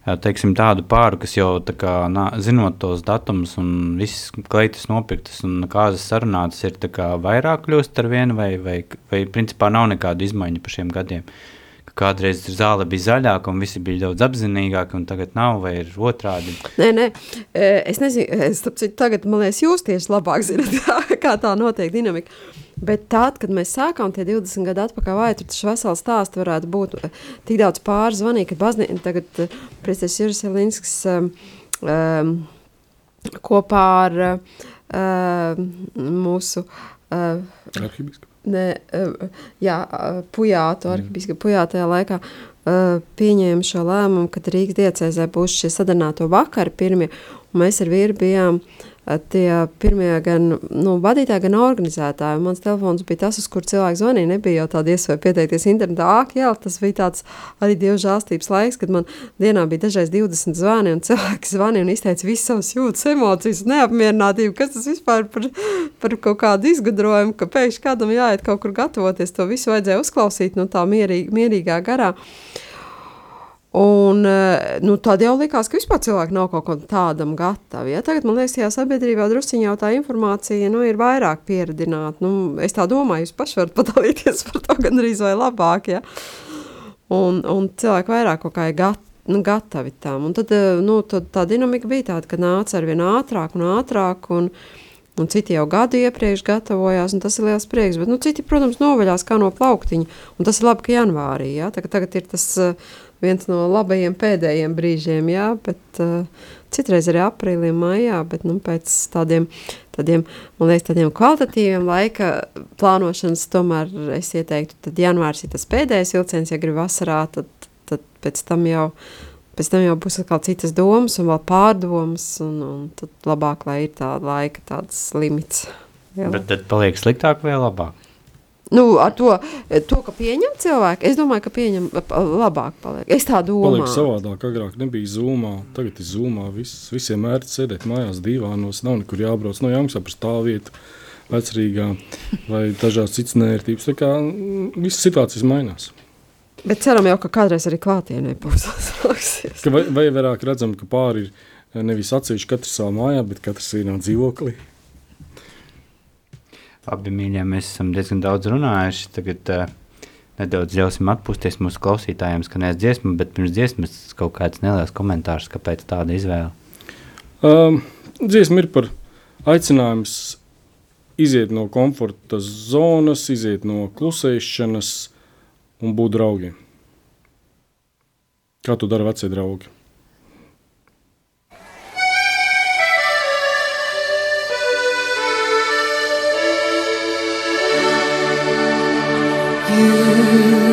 teiksim, tādu pāru, kas jau tā kā, nā, zinot tos datumus un visas kleitas nopirktas un kāzas sarunātas, ir vairāk kļūst ar vienu vai, vai, vai principā nav nekāda izmaiņa pa šiem gadiem? Kādreiz zāle bija zaļāka, un visi bija daudz apzinīgāki, un tagad nav, vai ir otrādi. Nē, nē, es nezinu, es, tagad man liekas, jūs tieši labāk zināt, kā tā notiek dinamika. Bet tad, kad mēs sākām tie 20 gadi atpakaļ, vai tur tas vesels stāsts varētu būt eh, tik daudz pārzvanīt, ka baznīca tagad eh, Priestēs Juris Jelinskis um, um, kopā ar uh, mūsu uh, arhibisku. Ne, uh, jā, Pujātu, arhibisku Pujātu tajā laikā uh, pieņēma šo lēmumu, ka Rīgas diecēzē būs šie sadarināto vakari pirmie, un mēs ar vīru bijām uh, tie pirmie gan nu, vadītāji, gan organizētāji. Mans telefons bija tas, uz kur cilvēks zvanīja. Nebija jau tāda iespēja pieteikties internetā. Ak, jā, tas bija tāds arī dievu žālstības laiks, kad man dienā bija dažreiz 20 zvani, un cilvēki zvanīja un izteica visas savas jūtas, emocijas, neapmierinātību. Kas tas vispār par, par kaut kādu izgudrojumu, ka pēkšņi kādam jāiet kaut kur gatavoties. To visu vajadzēja uzklausīt no nu, tā mierīg, mierīgā garā. Uh, Un, eh, nu, tad jau likās, ka vispār cilvēki nav kaut kam tādam gatavi. Ja? Tagad man liekas, ka sabiedrībā druskuļi jau tā informācija nu, ir vairāk pieredzināta. Nu, es tā domāju, jūs paši varat padalīties par to gan arī vai labāk. Ja? Un, un cilvēki vairāk kaut kā ir gatavi. Nu, gatavi tam. Un tad, eh, nu, tad tā dinamika bija tāda, ka nāca ar vien ātrāk un ātrāk. Un, Un citi jau gadu iepriekš gatavojās, un tas ir liels prieks. Bet, nu, citi, protams, noveļās kā no plauktiņa. Un tas ir labi, ka janvārī. Ja? Tagad, tagad ir tas uh, viens no labajiem pēdējiem brīžiem, jā, bet uh, citreiz arī aprīlī, maijā, bet nu, pēc tādiem, tādiem, man liekas, tādiem kvalitatīviem laika plānošanas, tomēr es ieteiktu, tad janvārs ir tas pēdējais vilciens, ja grib vasarā, tad, tad pēc tam jau Pēc tam jau būs atkal citas domas, un vēl pārdomas, un, un tad labāk, lai ir tāda laika tāds limits. Jā. Bet tad paliek sliktāk vai labāk? Nu, ar to, to, ka pieņem cilvēku, es domāju, ka pieņem labāk. Paliek. Es tā domāju. Paliek savādāk, agrāk nebija zūmā, tagad ir zūmā. Vis, visiem mērķi sēdēt mājās, divānos, nav nekur jābrauc. No jāmaksā par stāvvietu, vecrīgā vai dažādas citas nērtības. Tā kā mm, visas situācijas mainās. Bet ceram jau, ka kādreiz arī klātienē būs atsāksies. Vai, vai vairāk redzam, ka pāri ir nevis atsevišķi katrs savā mājā, bet katrs vienā dzīvoklī. Abi mīļie, mēs esam diezgan daudz runājuši. Tagad uh, nedaudz ļausim atpūsties mūsu klausītājiem, skanēs dziesmu, bet pirms dziesmas kaut kāds neliels komentārs, kāpēc tāda izvēle. Um, dziesma ir par aicinājums iziet no komforta zonas, iziet no klusēšanas un būt draugiem. Kā tu dari vecie draugi? You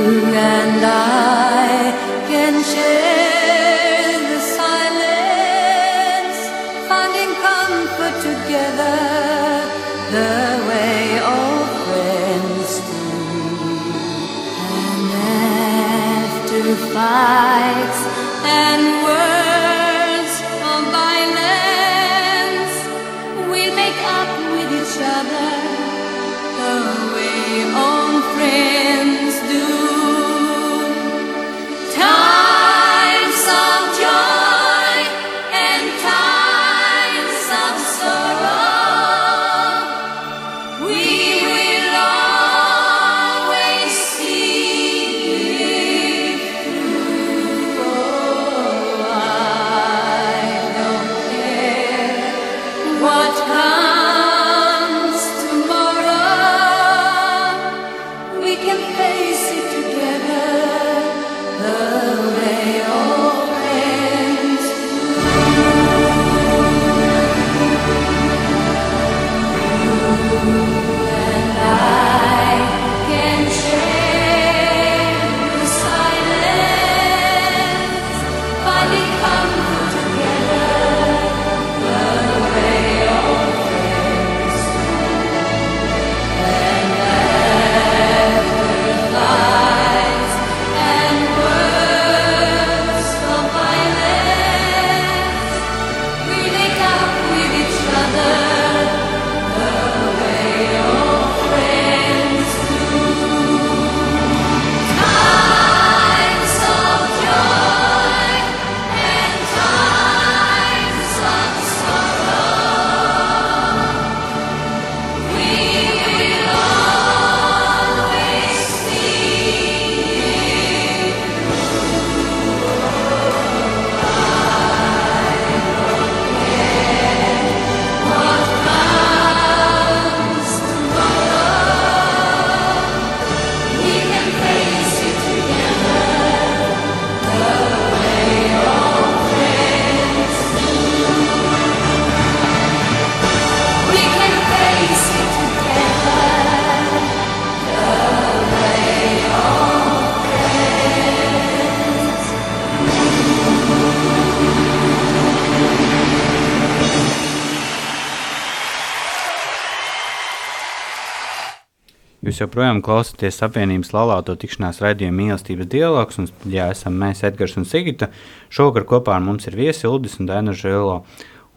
Jūs joprojām klausāties apvienības laulāto tikšanās raidījuma mīlestības dialogs, un jā, esam mēs Edgars un Sigita. Šogad kopā ar mums ir viesi Uldis un Dēna Žēlo.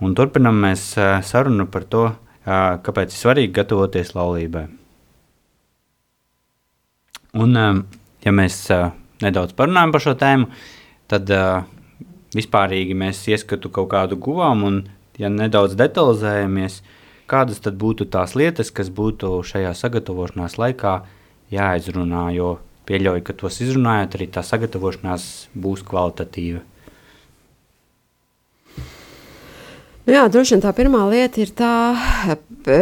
Un turpinam mēs ā, sarunu par to, ā, kāpēc ir svarīgi gatavoties laulībai. Un, ā, ja mēs nedaudz parunājam par šo tēmu, tad vispārīgi mēs ieskatu kaut kādu guvām, un ja nedaudz detalizējamies, kādas tad būtu tās lietas, kas būtu šajā sagatavošanās laikā jāizrunā, jo pieļauju, ka tos izrunājot, arī tā sagatavošanās būs kvalitatīva. Nu jā, droši vien tā pirmā lieta ir tā, e,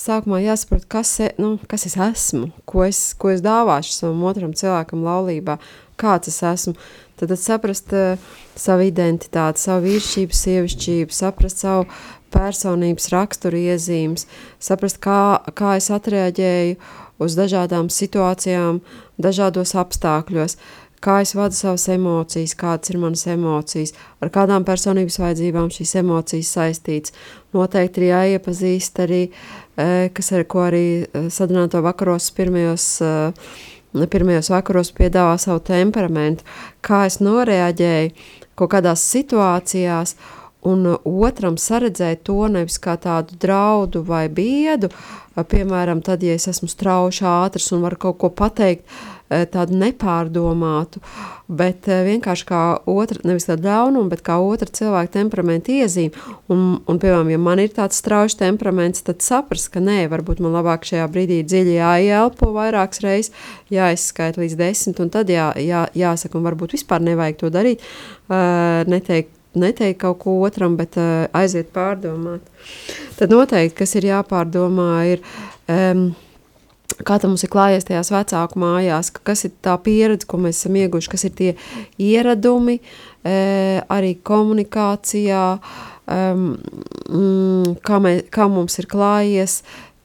sākumā jāsaprot, kas, e, nu, kas es esmu, ko es, ko es dāvāšu savam otram cilvēkam laulībā, kāds es esmu. Tad, tad saprast uh, savu identitāti, savu vīrišķību, sievišķību, saprast savu personības raksturu iezīmes, saprast, kā, kā es atreaģēju uz dažādām situācijām, dažādos apstākļos, kā es vadu savas emocijas, kādas ir manas emocijas, ar kādām personības vajadzībām šīs emocijas saistītas. Noteikti ir jāiepazīst arī, eh, kas ar ko arī eh, sadarbināto vakaros pirmajos, eh, pirmajos vakaros piedāvā savu temperamentu, kā es noreaģēju kaut kādās situācijās, un uh, otram saredzēt to nevis kā tādu draudu vai biedu, uh, piemēram, tad, ja es esmu strauši ātrs un varu kaut ko pateikt, uh, tādu nepārdomātu, bet vienkārši kā otra, nevis tādu ļaunumu, bet kā otra cilvēka temperamenta iezīme. Un, un, piemēram, ja man ir tāds strauji temperaments, tad saprast, ka nē, varbūt man labāk šajā brīdī dziļi jāielpo vairākas reizes, jāizskaita līdz desmit, un tad jā, jā, jāsaka, un varbūt vispār nevajag to darīt, uh, neteikt, neteikt kaut ko otram, bet uh, aiziet pārdomāt. Tad noteikti, kas ir jāpārdomā, ir, um, kā tam mums ir klājies tajās vecāku mājās, ka kas ir tā pieredze, ko mēs esam ieguvuši, kas ir tie ieradumi, e, arī komunikācijā, um, mm, kā, mē, kā mums ir klājies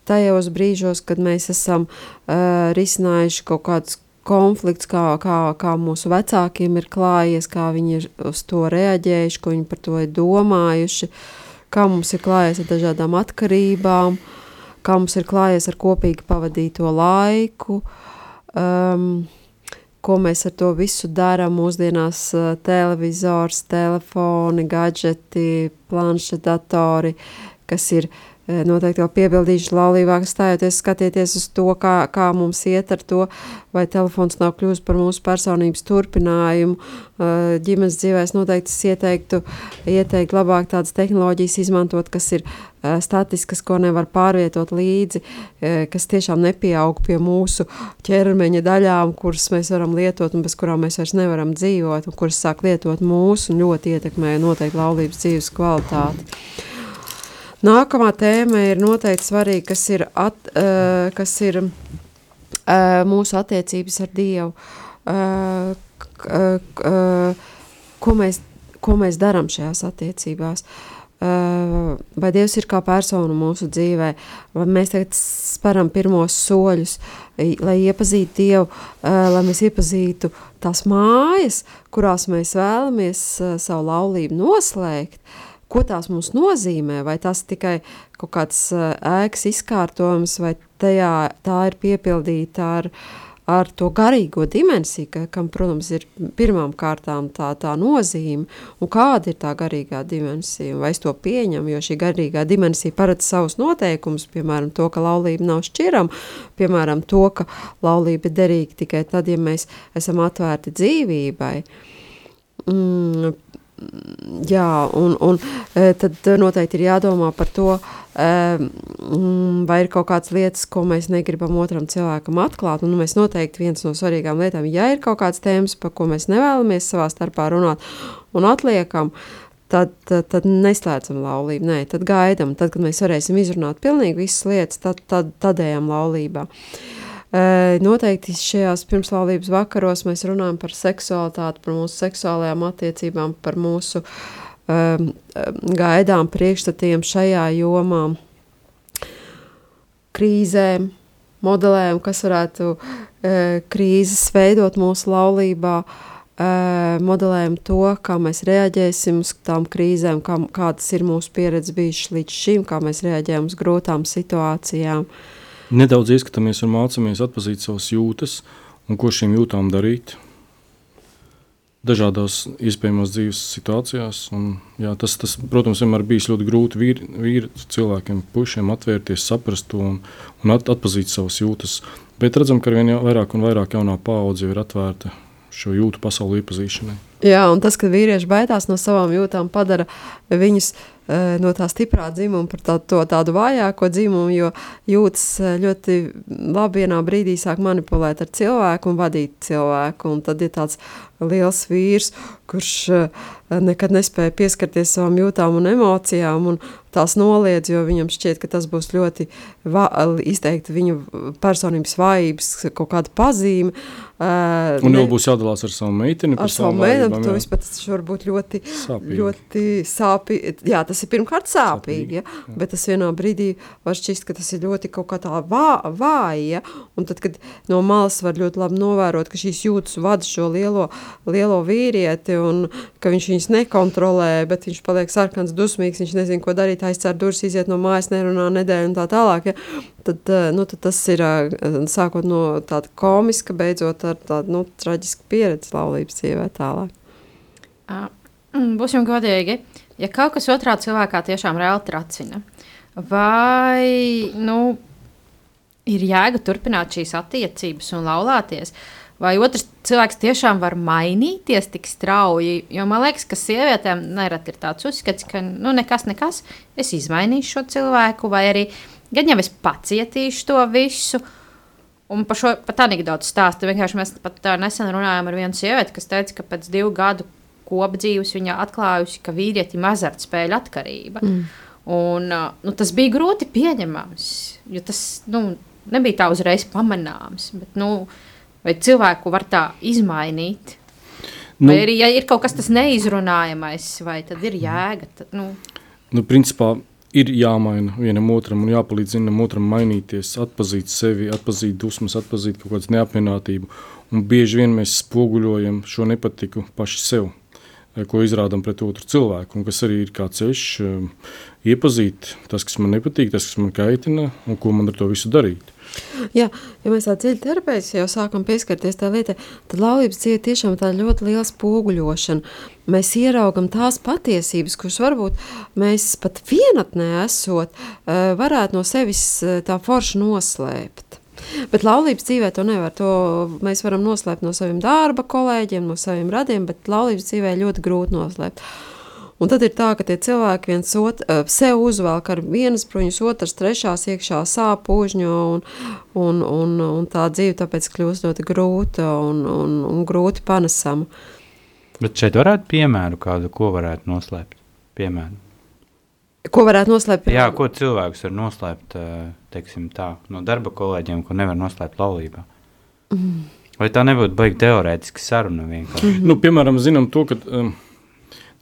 tajos brīžos, kad mēs esam uh, risinājuši kaut kādus konflikts, kā, kā, kā mūsu vecākiem ir klājies, kā viņi ir uz to reaģējuši, ko viņi par to ir domājuši, kā mums ir klājies ar dažādām atkarībām, kā mums ir klājies ar kopīgi pavadīto laiku, um, ko mēs ar to visu darām mūsdienās, uh, televizors, telefoni, gadžeti, planšetdatori, kas ir eh, noteikti jau piebildījuši laulībā, ka stājoties skatieties uz to, kā, kā mums iet ar to, vai telefons nav kļūst par mūsu personības turpinājumu. Ģimenes noteikti es ieteiktu, ieteiktu labāk tādas tehnoloģijas izmantot, kas ir statiskas, ko nevar pārvietot līdzi, kas tiešām nepieaug pie mūsu ķermeņa daļām, kuras mēs varam lietot un bez kurām mēs vairs nevaram dzīvot, un kuras sāk lietot mūsu un ļoti ietekmē noteikti laulības dzīves kvalitāti. Nākamā tēma ir noteikti svarīga, kas ir, at, uh, kas ir uh, mūsu attiecības ar Dievu. Uh, uh, ko mēs, ko mēs darām šajās attiecībās? Uh, vai Dievs ir kā persona mūsu dzīvē, vai mēs tagad sparam pirmos soļus, lai iepazītu Dievu, uh, lai mēs iepazītu tās mājas, kurās mēs vēlamies uh, savu laulību noslēgt, uh, ko tās mums nozīmē, vai tas tikai kaut kāds ēkas izkārtojums, vai tajā tā ir piepildīta ar, ar to garīgo dimensiju, ka, kam, protams, ir pirmām kārtām tā, tā nozīme, un kāda ir tā garīgā dimensija, vai es to pieņemu, jo šī garīgā dimensija paredz savus noteikumus, piemēram, to, ka laulība nav šķirama, piemēram, to, ka laulība ir derīga tikai tad, ja mēs esam atvērti dzīvībai. Mm, Jā, un, un e, tad noteikti ir jādomā par to, e, mm, vai ir kaut kādas lietas, ko mēs negribam otram cilvēkam atklāt. Un mēs noteikti viens no svarīgām lietām, ja ir kaut kādas tēmas, par ko mēs nevēlamies savā starpā runāt un atliekam, tad, tad, tad neslēdzam laulību. Nē, tad gaidām, tad, kad mēs varēsim izrunāt pilnīgi visas lietas, tad, tad, tad ejam laulībā. Uh, Noteikti šajās pirmslaulības vakaros mēs runājam par seksualitāti, par mūsu seksuālajām attiecībām, par mūsu um, gaidām, priekšstatiem šajā jomā, krīzēm, modelēm, kas varētu uh, krīzes veidot mūsu laulībā, uh, modelējam to, kā mēs reaģēsim uz tām krīzēm, kā, kādas ir mūsu pieredze bijušas līdz šim, kā mēs reaģējam uz grūtām situācijām. Uh, Nedaudz ieskatāmies un mācāmies atzīt savas jūtas un ko šīm jūtām darīt. Dažādās iespējamās dzīves situācijās. Un, jā, tas, tas, protams, vienmēr bijis ļoti grūti vīri, vīri cilvēkiem, puišiem atvērties, saprast to un, un at, atpazīt savas jūtas. Bet redzam, ka ar vien vairāk un vairāk jaunā paudze ir atvērta šo jūtu pasauli iepazīšanai. Jā, un tas, ka vīrieši baidās no savām jūtām, padara viņus uh, no tā stiprā dzimuma par tā, to tādu vājāko dzimumu, jo jūtas eh, ļoti labi vienā brīdī sāk manipulēt ar cilvēku un vadīt cilvēku. Un tad ir tāds liels vīrs, kurš eh, nekad nespēja pieskarties savām jūtām un emocijām un tās noliedz, jo viņam šķiet, ka tas būs ļoti izteikti viņu personības vājības kaut kāda pazīme. Uh, un ne, jau būs jādalās ar savu meiteni. Ar savu meiteni, to vispār tas var būt ļoti sāpīgi. Ļoti sāpīgi. Jā, tas ir pirmkārt sāpīgi, ja? jā. bet tas vienā brīdī var šķist, ka tas ir ļoti kaut kā tā vā, vāja, un tad, kad no malas var ļoti labi novērot, ka šīs jūtas vada šo lielo, lielo vīrieti, un ka viņš viņus nekontrolē, bet viņš paliek sarkans dusmīgs, viņš nezin, ko darīt, aizcer durvis, iziet no mājas, nerunā nedēļu un tā tālāk, ja? tad, eh, nu, tad tas ir eh, sākot no tāda komiska, beidzot ar tādu nu, traģisku pieredzi laulības dzīvē tālāk. Uh, būsim godīgi. ja kaut kas otrā cilvēkā tiešām reāli tracina, vai nu, ir jēga turpināt šīs attiecības un laulāties, vai otrs cilvēks tiešām var mainīties tik strauji. Jo man liekas, ka sievietēm nereti ir tāds uzskats, ka nu, nekas, nekas, es izmainīšu šo cilvēku, vai arī gan jau es pacietīšu to visu. Un par šo pat anekdotu stāstu. Vienkārši mēs pat tā nesen runājām ar vienu sievieti, kas teica, ka pēc divu gadu kopdzīves viņa atklājusi, ka vīrietim ir azartspēļu atkarība. Mm. Un, nu, tas bija grūti pieņemams, jo tas nu, nebija tā uzreiz pamanāms. Bet, nu, vai cilvēku var tā izmainīt? Nu, vai arī, ja ir kaut kas tāds neizrunājamais, vai tad ir jēga? Tad, nu, Nu, principā ir jāmaina vienam otram un jāpalīdz vienam otram mainīties, atpazīt sevi, atpazīt dusmas, atpazīt kaut kādu neapmienātību. Un bieži vien mēs spoguļojam šo nepatiku paši sev, eh, ko izrādām pret otru cilvēku, un kas arī ir kā ceļš eh, iepazīt tas, kas man nepatīk, tas, kas man kaitina, un ko man ar to visu darīt. Jā, ja mēs tā dziļi terapeitiski jau sākam pieskarties tā lietai, tad laulības dzīve tiešām tā ļoti liela spoguļošana. Mēs ieraugam tās patiesības, kuras varbūt mēs pat vienatnē esot, eh, varētu no sevis eh, tā forši noslēpt. Bet laulības dzīvē to nevar. To mēs varam noslēpt no saviem darba kolēģiem, no saviem radiem, bet laulības dzīvē ļoti grūti noslēpt. Un tad ir tā, ka tie cilvēki viens otru uh, sev uzvelk ar vienas bruņas, otras, trešās iekšā sāp pūžņo, un, un, un, un tā dzīve tāpēc kļūst ļoti grūta un, un, un grūti panesama. Bet šeit varētu piemēru kādu, ko varētu noslēpt. Piemēru. Ko varētu noslēpt? Jā, ko cilvēks var noslēpt eh, teiksim, tā, no darba kolēģiem, ko nevar noslēpt laulībā? Mm. Vai tā nebūtu baigta teorētiska saruna vienkārši? Mm. Nu, piemēram, zinām to, ka um,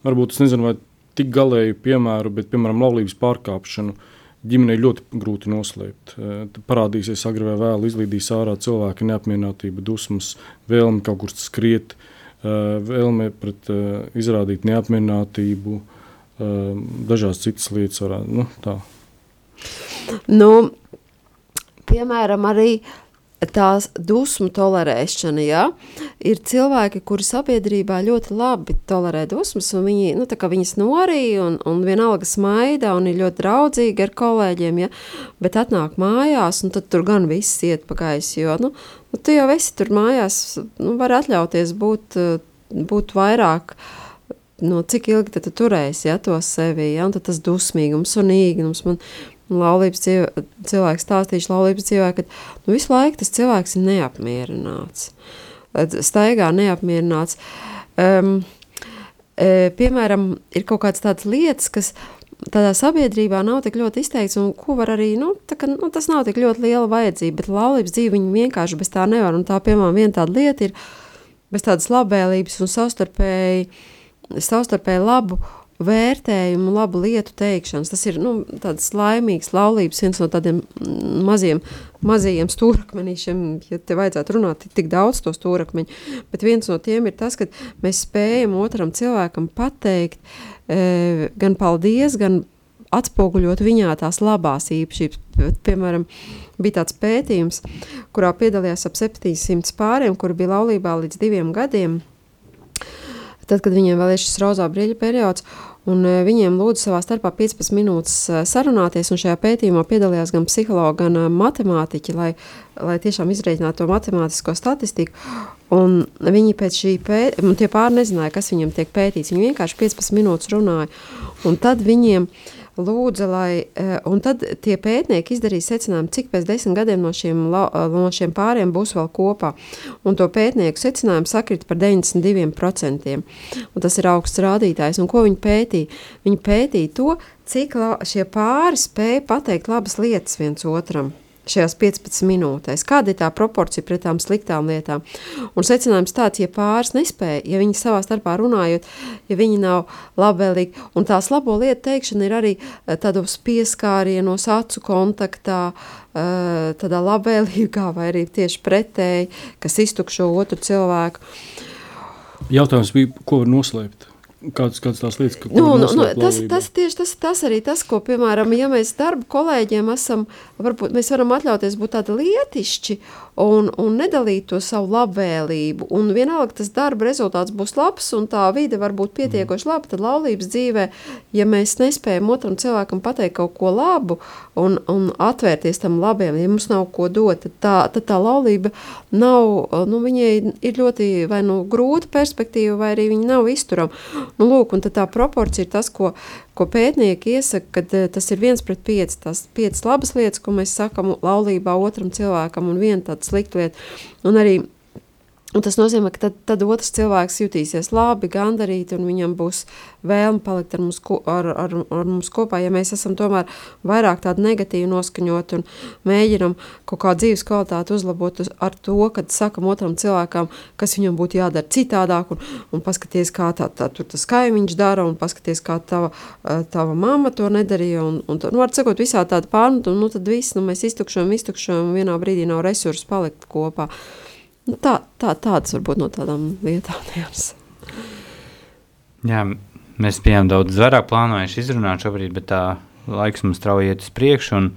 varbūt es nezinu, vai tik galēju piemēru, bet, piemēram, laulības pārkāpšanu ģimenei ļoti grūti noslēpt. Uh, tad parādīsies agri vai vēl, izlīdīs ārā cilvēka neapmierinātība, dusmas, vēlme kaut kur skriet, uh, vēlme pret uh, izrādīt neapmierinātību, uh, dažādas citas lietas varētu, nu, tā. Nu, piemēram, arī tās dusmu tolerēšana. Ja? Ir cilvēki, kuri sabiedrībā ļoti labi tolerē dusmas, un viņi, nu, viņas norīja un, un vienalga smaida un ir ļoti draudzīgi ar kolēģiem. Ja? Bet atnāk mājās, un tur gan viss iet pa gaisu. Jo nu, nu, tu jau esi tur mājās, nu, var atļauties būt, būt vairāk. No cik ilgi tu turēsi ja, to sevi, ja? un tas dusmīgums un īgnums. Man, laulības dzīvē, cilvēks stāstījuši laulības dzīvē, ka nu, visu laiku tas cilvēks ir neapmierināts. Staigā neapmierināts. Um, e, piemēram, ir kaut kādas tādas lietas, kas tādā sabiedrībā nav tik ļoti izteikts, un ko var arī, nu, ka, nu tas nav tik ļoti liela vajadzība, bet laulības dzīve viņi vienkārši bez tā nevar, un tā, piemēram, viena tāda lieta ir bez tādas labvēlības un savstarpēji, savstarpēji labu vērtējumu, labu lietu teikšanas. Tas ir nu, tāds laimīgs laulības, viens no tādiem maziem, mazajiem stūrakmenīšiem, ja te vajadzētu runāt tik daudz to stūrakmeņu. Bet viens no tiem ir tas, ka mēs spējam otram cilvēkam pateikt e, gan paldies, gan atspoguļot viņā tās labās īpašības. Piemēram, bija tāds pētījums, kurā piedalījās ap 700 pāriem, kuri bija laulībā līdz diviem gadiem – tad, kad viņiem vēl ir šis rozā brīļa periods, un e, viņiem lūdzu savā starpā 15 minūtes e, sarunāties, un šajā pētījumā piedalījās gan psihologi, gan e, matemātiķi, lai, lai tiešām izreikinātu to matemātisko statistiku, un viņi pēc šī pētījuma, tie pāri nezināja, kas viņiem tiek pētīts, viņi vienkārši 15 minūtes runāja, un tad viņiem uh, lūdza, lai, eh, un tad tie pētnieki izdarīja secinājumu, cik pēc desmit gadiem no šiem, eh, no šiem pāriem būs vēl kopā. Un to pētnieku secinājumu sakrita par 92%. Un tas ir augsts rādītājs. Un ko viņi pētīja? Viņi pētīja to, cik šie pāri spēja pateikt labas lietas viens otram šajās 15 minūtēs. Kāda ir tā proporcija pret tām sliktām lietām? Un secinājums tāds, ja pāris nespēja, ja viņi savā starpā runājot, ja viņi nav labvēlīgi, un tās labo lietu teikšana ir arī eh, tādos pieskārienos, acu kontaktā, eh, tādā labvēlīgā vai arī tieši pretēji, kas iztukšo otru cilvēku. Jautājums bija, ko var noslēpt? Kādas, kādas tās lietas, ka, Nu, nu, nu, tas, tas tieši tas, tas arī tas, ko, piemēram, ja mēs darba kolēģiem esam, varbūt mēs varam atļauties būt tādi lietišķi un, un nedalīt to savu labvēlību. Un vienalga tas darba rezultāts būs labs un tā vide var būt pietiekoši laba, tad laulības dzīvē, ja mēs nespējam otram cilvēkam pateikt kaut ko labu un, un atvērties tam labiem, ja mums nav ko dot, tad tā, tad tā laulība nav, nu, viņai ir ļoti vai nu grūta perspektīva, vai arī viņa nav izturama. Nu, lūk, tā proporcija ir tas, ko, ko pētnieki iesaka, kad eh, tas ir viens pret pieci, tās piecas labas lietas, ko mēs sakam laulībā otram cilvēkam un viena tāda slikta lieta. Un arī Un tas nozīmē, ka tad, tad otrs cilvēks jutīsies labi, gandarīti, un viņam būs vēlme palikt ar mums, ko, ar, ar, ar mums kopā. Ja mēs esam tomēr vairāk tādi negatīvi noskaņoti un mēģinam kaut kā dzīves kvalitāti uzlabot uz, ar to, kad sakam otram cilvēkam, kas viņam būtu jādara citādāk, un, un paskaties, kā tā, tā, tas kaimiņš dara, un paskaties, kā tava, eh, tava mamma to nedarīja. Un, un, nu, var sakot, visā tāda pārmetu, un nu, tad viss, nu, mēs iztukšojam, iztukšojam, un vienā brīdī nav resursu palikt kopā. Nu, tā, tā, tādas varbūt no tādām lietām. Jums. Jā, mēs bijām daudz vairāk plānojuši izrunāt šobrīd, bet tā laiks mums strauji iet uz priekšu. Un,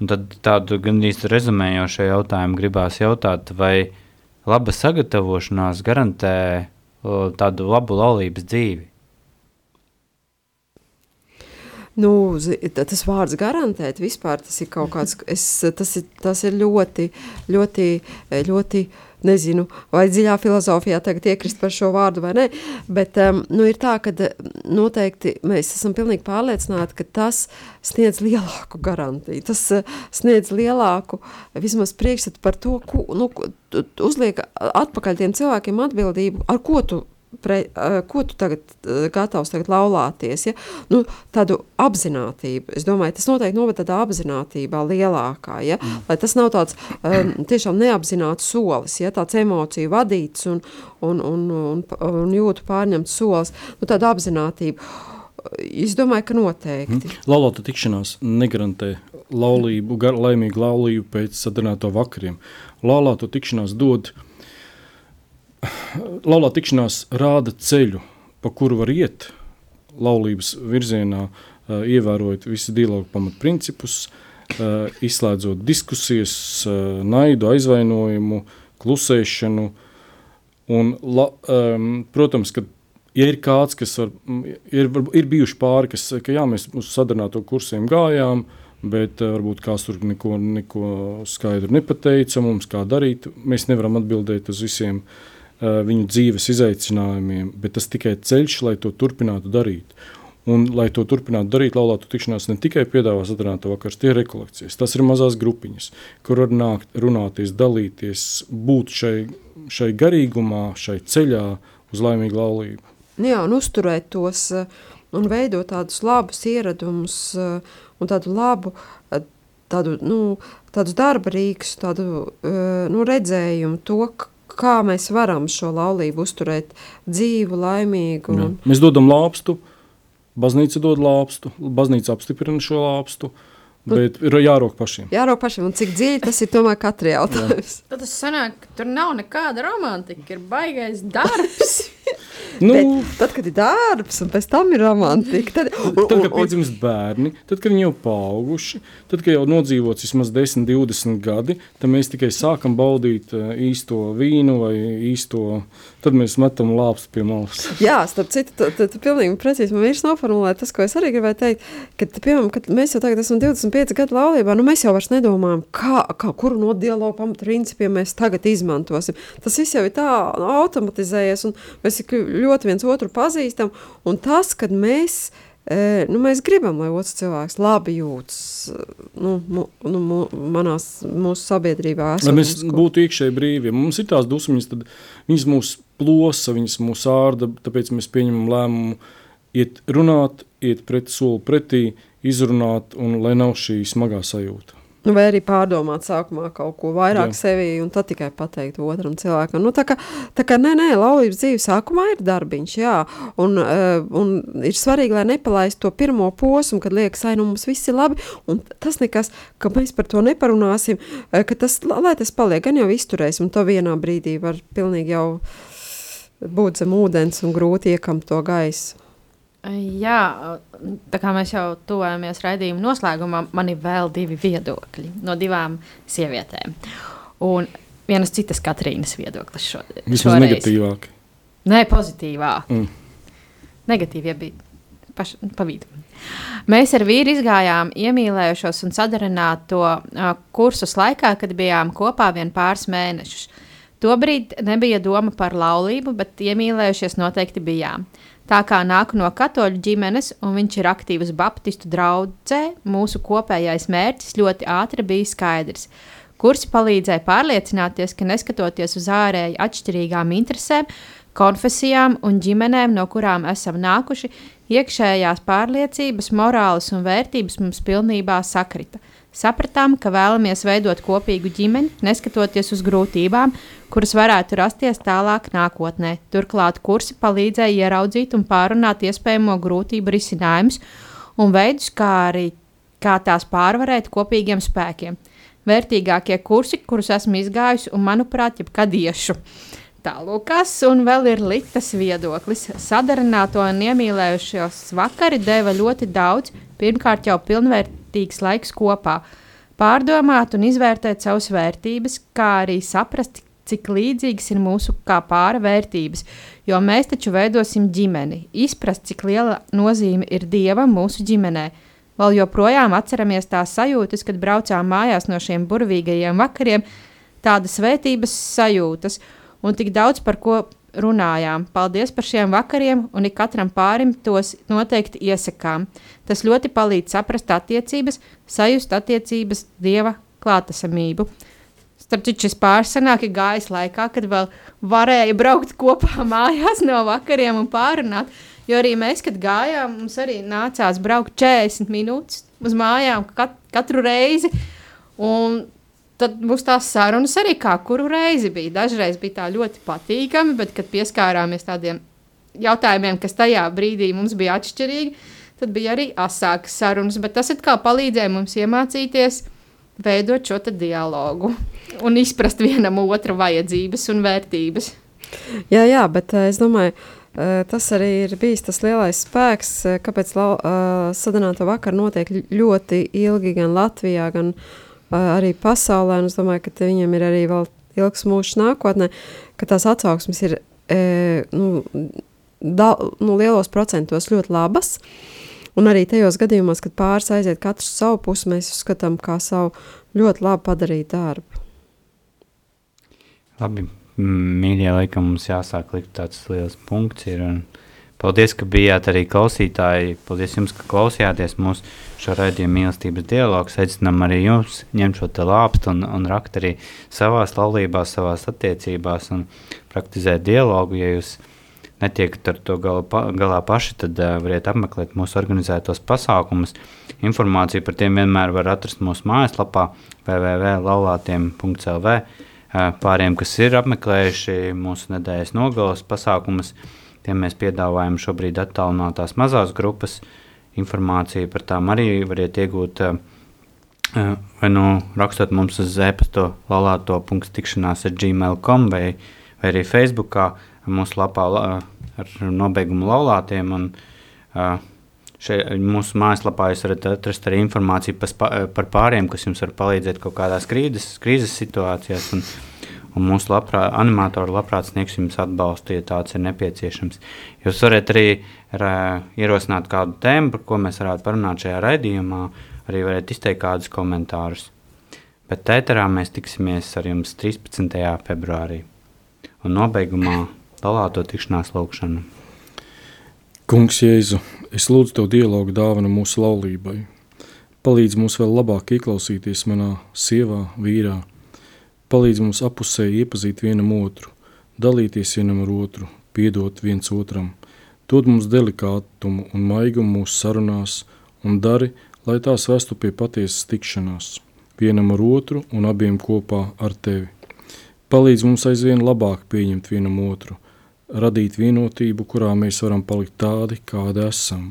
un tad tādu gandrīz rezumējošu jautājumu gribās jautāt, vai laba sagatavošanās garantē tādu labu laulības dzīvi? Nu, tas vārds garantēt, vispār tas ir kaut kāds, es, tas, ir, tas ir ļoti, ļoti, ļoti, nezinu, vai dziļā filozofijā tagad iekrist par šo vārdu vai nē, bet um, nu, ir tā, ka noteikti mēs esam pilnīgi pārliecināti, ka tas sniedz lielāku garantiju, tas uh, sniedz lielāku vismaz priekšstatu par to, ko, nu, uzliek atpakaļ tiem cilvēkiem atbildību, ar ko tu Pre, uh, ko tu tagad uh, gatavs tagad laulāties? Ja? Nu, tādu apziņotību. Es domāju, tas noteikti noved tādā apziņotībā lielākā. Ja? Mm. Lai tas nav tāds um, tiešām neapzināts solis, ja? tāds emociju vadīts un, un, un, un, un jūtu pārņemts solis. Nu, tāda apziņotība. Es domāju, ka noteikti. Laulāta tikšanās negarantē laulību, gar, laimīgu laulību pēc sadarbināto vakariem. Laulāto tikšanās dod, laulāta tikšanās rāda ceļu, pa kuru var iet laulības virzienā, ā, ievērojot visu dialogu pamatprincipus, ā, izslēdzot diskusijas, ā, naidu, aizvainojumu, klusēšanu. Un, la, um, protams, ka ja ir kāds, kas var, ir, ir bijuši pāri, kas ka jā, mēs uz sadarbināto kursiem gājām, bet varbūt kāds tur neko, neko skaidru nepateica mums, kā darīt. Mēs nevaram atbildēt uz visiem uh, viņu dzīves izaicinājumiem, bet tas tikai ceļš, lai to turpinātu darīt. Un, lai to turpinātu darīt, laulātu tikšanās ne tikai piedāvā sadarināta vakars, tie ir rekolekcijas. Tas ir mazās grupiņas, kur var nākt, runāties, dalīties, būt šai, šai garīgumā, šai ceļā uz laimīgu laulību. Nu Jā, un uzturēt tos eh, un veidot tādus labus ieradumus eh, un tādu labu eh, tādu, nu, tādus darba rīkus, tādu eh, nu, redzējumu, to, kā mēs varam šo laulību uzturēt dzīvu, laimīgu. Jā. Un, Mēs dodam lāpstu, baznīca dod lāpstu, baznīca apstiprina šo lāpstu, bet ir jārok pašiem. Jāraup pašam, un cik dziļi tas ir tomēr katra jautājums. Tad tas sanāk, ka tur nav nekāda romantika, ir baigais darbs. Nu, Bet, tad, kad ir darbs, un pēc tam ir romantika, tad, un, Tad, un, kad piedzimst bērni, tad, kad viņi jau paauguši, tad, kad jau nodzīvots vismaz 10, 20 gadi, tad mēs tikai sākam baudīt eh, īsto vīnu vai īsto. Tad mēs metam lāpstu pie malas. Jā, starp citu, tu, tu, tu pilnīgi precīzi man vīrs noformulēja tas, ko es arī gribēju teikt, ka, piemēram, kad mēs jau tagad esam 25 gadu laulībā, nu mēs jau vairs nedomājam, kā, kā kuru no dialogu pamatprincipiem mēs tagad izmantosim. Tas viss jau ir tā automatizējies, un mēs ik ļoti viens otru pazīstam, un tas, kad mēs E, nu, mēs gribam, lai otrs cilvēks labi jūtas nu, mu, nu, mu, manās, mūsu sabiedrībā. Lai mēs ko- būtu iekšēji brīvi, ja mums ir tās dusmas, tad viņas mūs plosa, viņas mūs ārda. Tāpēc mēs pieņemam lēmumu iet runāt, iet pret soli pretī, izrunāt, un lai nav šī smagā sajūta. Nu, vai arī pārdomāt sākumā kaut ko vairāk Jā. sevi, un tad tikai pateikt otram cilvēkam. Nu, tā kā, tā kā nē, nē, laulības dzīve sākumā ir darbiņš, jā, un, uh, un ir svarīgi, lai nepalaistu to pirmo posmu, kad liekas, ai, nu mums viss ir labi, un tas nekas, ka mēs par to neparunāsim, uh, ka tas, la- lai tas paliek, gan jau izturēs, un to vienā brīdī var pilnīgi jau būt zem ūdens un grūti iekamt to gaisu. Jā, tā kā mēs jau tuvojamies raidījuma noslēgumam, man ir vēl divi viedokļi no divām sievietēm. Un vienas citas Katrīnas viedoklis šo, Vismaz negatīvāk. Nē, pozitīvā. Mm. Negatīvie bija paš, pa vidu. Mēs ar vīru izgājām iemīlējušos un sadarināto uh, kursus laikā, kad bijām kopā vien pāris mēnešus. Tobrīd nebija doma par laulību, bet iemīlējušies noteikti bijām. Tā kā nāku no katoļu ģimenes un viņš ir aktīvs Baptistu draudzē, mūsu kopējais mērķis ļoti ātri bija skaidrs. Kursi palīdzēja pārliecināties, ka neskatoties uz ārēji atšķirīgām interesēm, konfesijām un ģimenēm, no kurām esam nākuši, iekšējās pārliecības, morāles un vērtības mums pilnībā sakrita. Sapratām, ka vēlamies veidot kopīgu ģimeni, neskatoties uz grūtībām, kuras varētu rasties tālāk nākotnē. Turklāt kursi palīdzēja ieraudzīt un pārunāt iespējamo grūtību risinājumus un veidus, kā arī kā tās pārvarēt kopīgiem spēkiem. Vērtīgākie kursi, kurus esmu izgājusi un, manuprāt, jebkad iešu. Tālūkas, un vēl ir liktas viedoklis. Sadarināto un iemīlējušos vakari deva ļoti daudz. Pirmkārt, jau pilnvērtīgs laiks kopā. Pārdomāt un izvērtēt savas vērtības, kā arī saprast, cik līdzīgas ir mūsu kā pāra vērtības. Jo mēs taču veidosim ģimeni. Izprast, cik liela nozīme ir dievam mūsu ģimenē. Vēl joprojām atceramies tās sajūtas, kad braucām mājās no šiem burvīgajiem vakariem, tādas svētības sajūtas un tik daudz par ko runājām. Paldies par šiem vakariem, un ik katram pārim tos noteikti iesakām. Tas ļoti palīdz saprast attiecības, sajust attiecības dieva klātesamību. Starp citu, šis pārsanāk ir gājis laikā, kad vēl varēja braukt kopā mājās no vakariem un pārunāt. Jo arī mēs, kad gājām, mums arī nācās braukt 40 minūtes uz mājām kat katru reizi. Un tad mums tās sarunas arī kā kuru reizi bija. Dažreiz bija tā ļoti patīkami, bet, kad pieskārāmies tādiem jautājumiem, kas tajā brīdī mums bija atšķirīgi, tad bija arī asākas sarunas. Bet tas palīdzēja mums iemācīties veidot šo dialogu un izprast vienam otru vajadzības un vērtības. Jā, jā, bet eh, es domāju, eh, tas arī ir bijis tas lielais spēks, eh, kāpēc lau, uh, sadarbināto vakaru notiek ļoti ilgi gan Latvijā, gan uh, arī pasaulē. Un es domāju, ka viņiem ir arī vēl ilgs mūžs nākotnē, ka tās atsauksmes ir nu, da, nu, lielos procentos ļoti labas. Un arī tajos gadījumos, kad pāris aiziet katrs savu pusi, mēs uzskatām kā savu ļoti labi padarītu darbu. Labi, mīļie, laikam mums jāsāk likt tāds liels punkts. Ir, un paldies, ka bijāt arī klausītāji. Paldies jums, ka klausījāties mūsu šo raidījumu mīlestības dialogu. Aicinām arī jums ņemt šo te lāpstu un, un rakt arī savās laulībās, savās attiecībās un praktizēt dialogu. Ja jūs netiekat ar to gala, pa, galā paši, tad uh, variet apmeklēt mūsu organizētos pasākumus. Informāciju par tiem vienmēr var atrast mūsu mājaslapā www.laulātiem.lv. Uh, pāriem, kas ir apmeklējuši mūsu nedēļas nogalas pasākumus, tiem mēs piedāvājam šobrīd attālinātās mazās grupas. Informāciju par tām arī variet iegūt uh, uh, vai nu rakstot mums uz e-pastu lalāto.tikšanās ar gmail.com vai, vai arī Facebookā mūsu lapā la, ar nobeigumu laulātiem. Un, šeit, mūsu mājaslapā jūs varat atrast arī informāciju par pāriem, kas jums var palīdzēt kaut kādās krīzes, krīzes situācijās. Un, un mūsu labprā, animatori labprāt sniegs jums atbalstu, ja tāds ir nepieciešams. Jūs varat arī ar, ierosināt kādu tēmu, par ko mēs varētu parunāt šajā raidījumā, arī varat izteikt kādus komentārus. Bet tēterā mēs tiksimies ar jums 13. februārī. Un nobeigumā dalāto tikšanās lūkšanu. Kungs, Jēzu, es lūdzu Tev dialogu dāvanu mūsu laulībai. Palīdz mums vēl labāk ieklausīties manā sievā, vīrā. Palīdz mums apusēji iepazīt vienam otru, dalīties vienam ar otru, piedot viens otram. Dod mums delikātumu un maigumu mūsu sarunās un dari, lai tās vestu pie patiesas tikšanās, vienam ar otru un abiem kopā ar Tevi. Palīdz mums aizvien labāk pieņemt vienam otru, radīt vienotību, kurā mēs varam palikt tādi, kādi esam.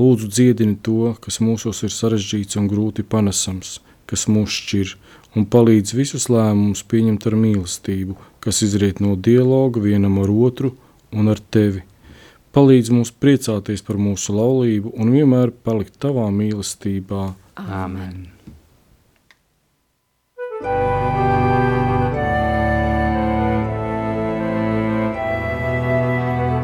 Lūdzu, dziedini to, kas mūsos ir sarežģīts un grūti panesams, kas mūs šķir, un palīdz visus lēmumus pieņemt ar mīlestību, kas izriet no dialoga vienam ar otru un ar tevi. Palīdz mums priecāties par mūsu laulību un vienmēr palikt tavā mīlestībā. Āmen.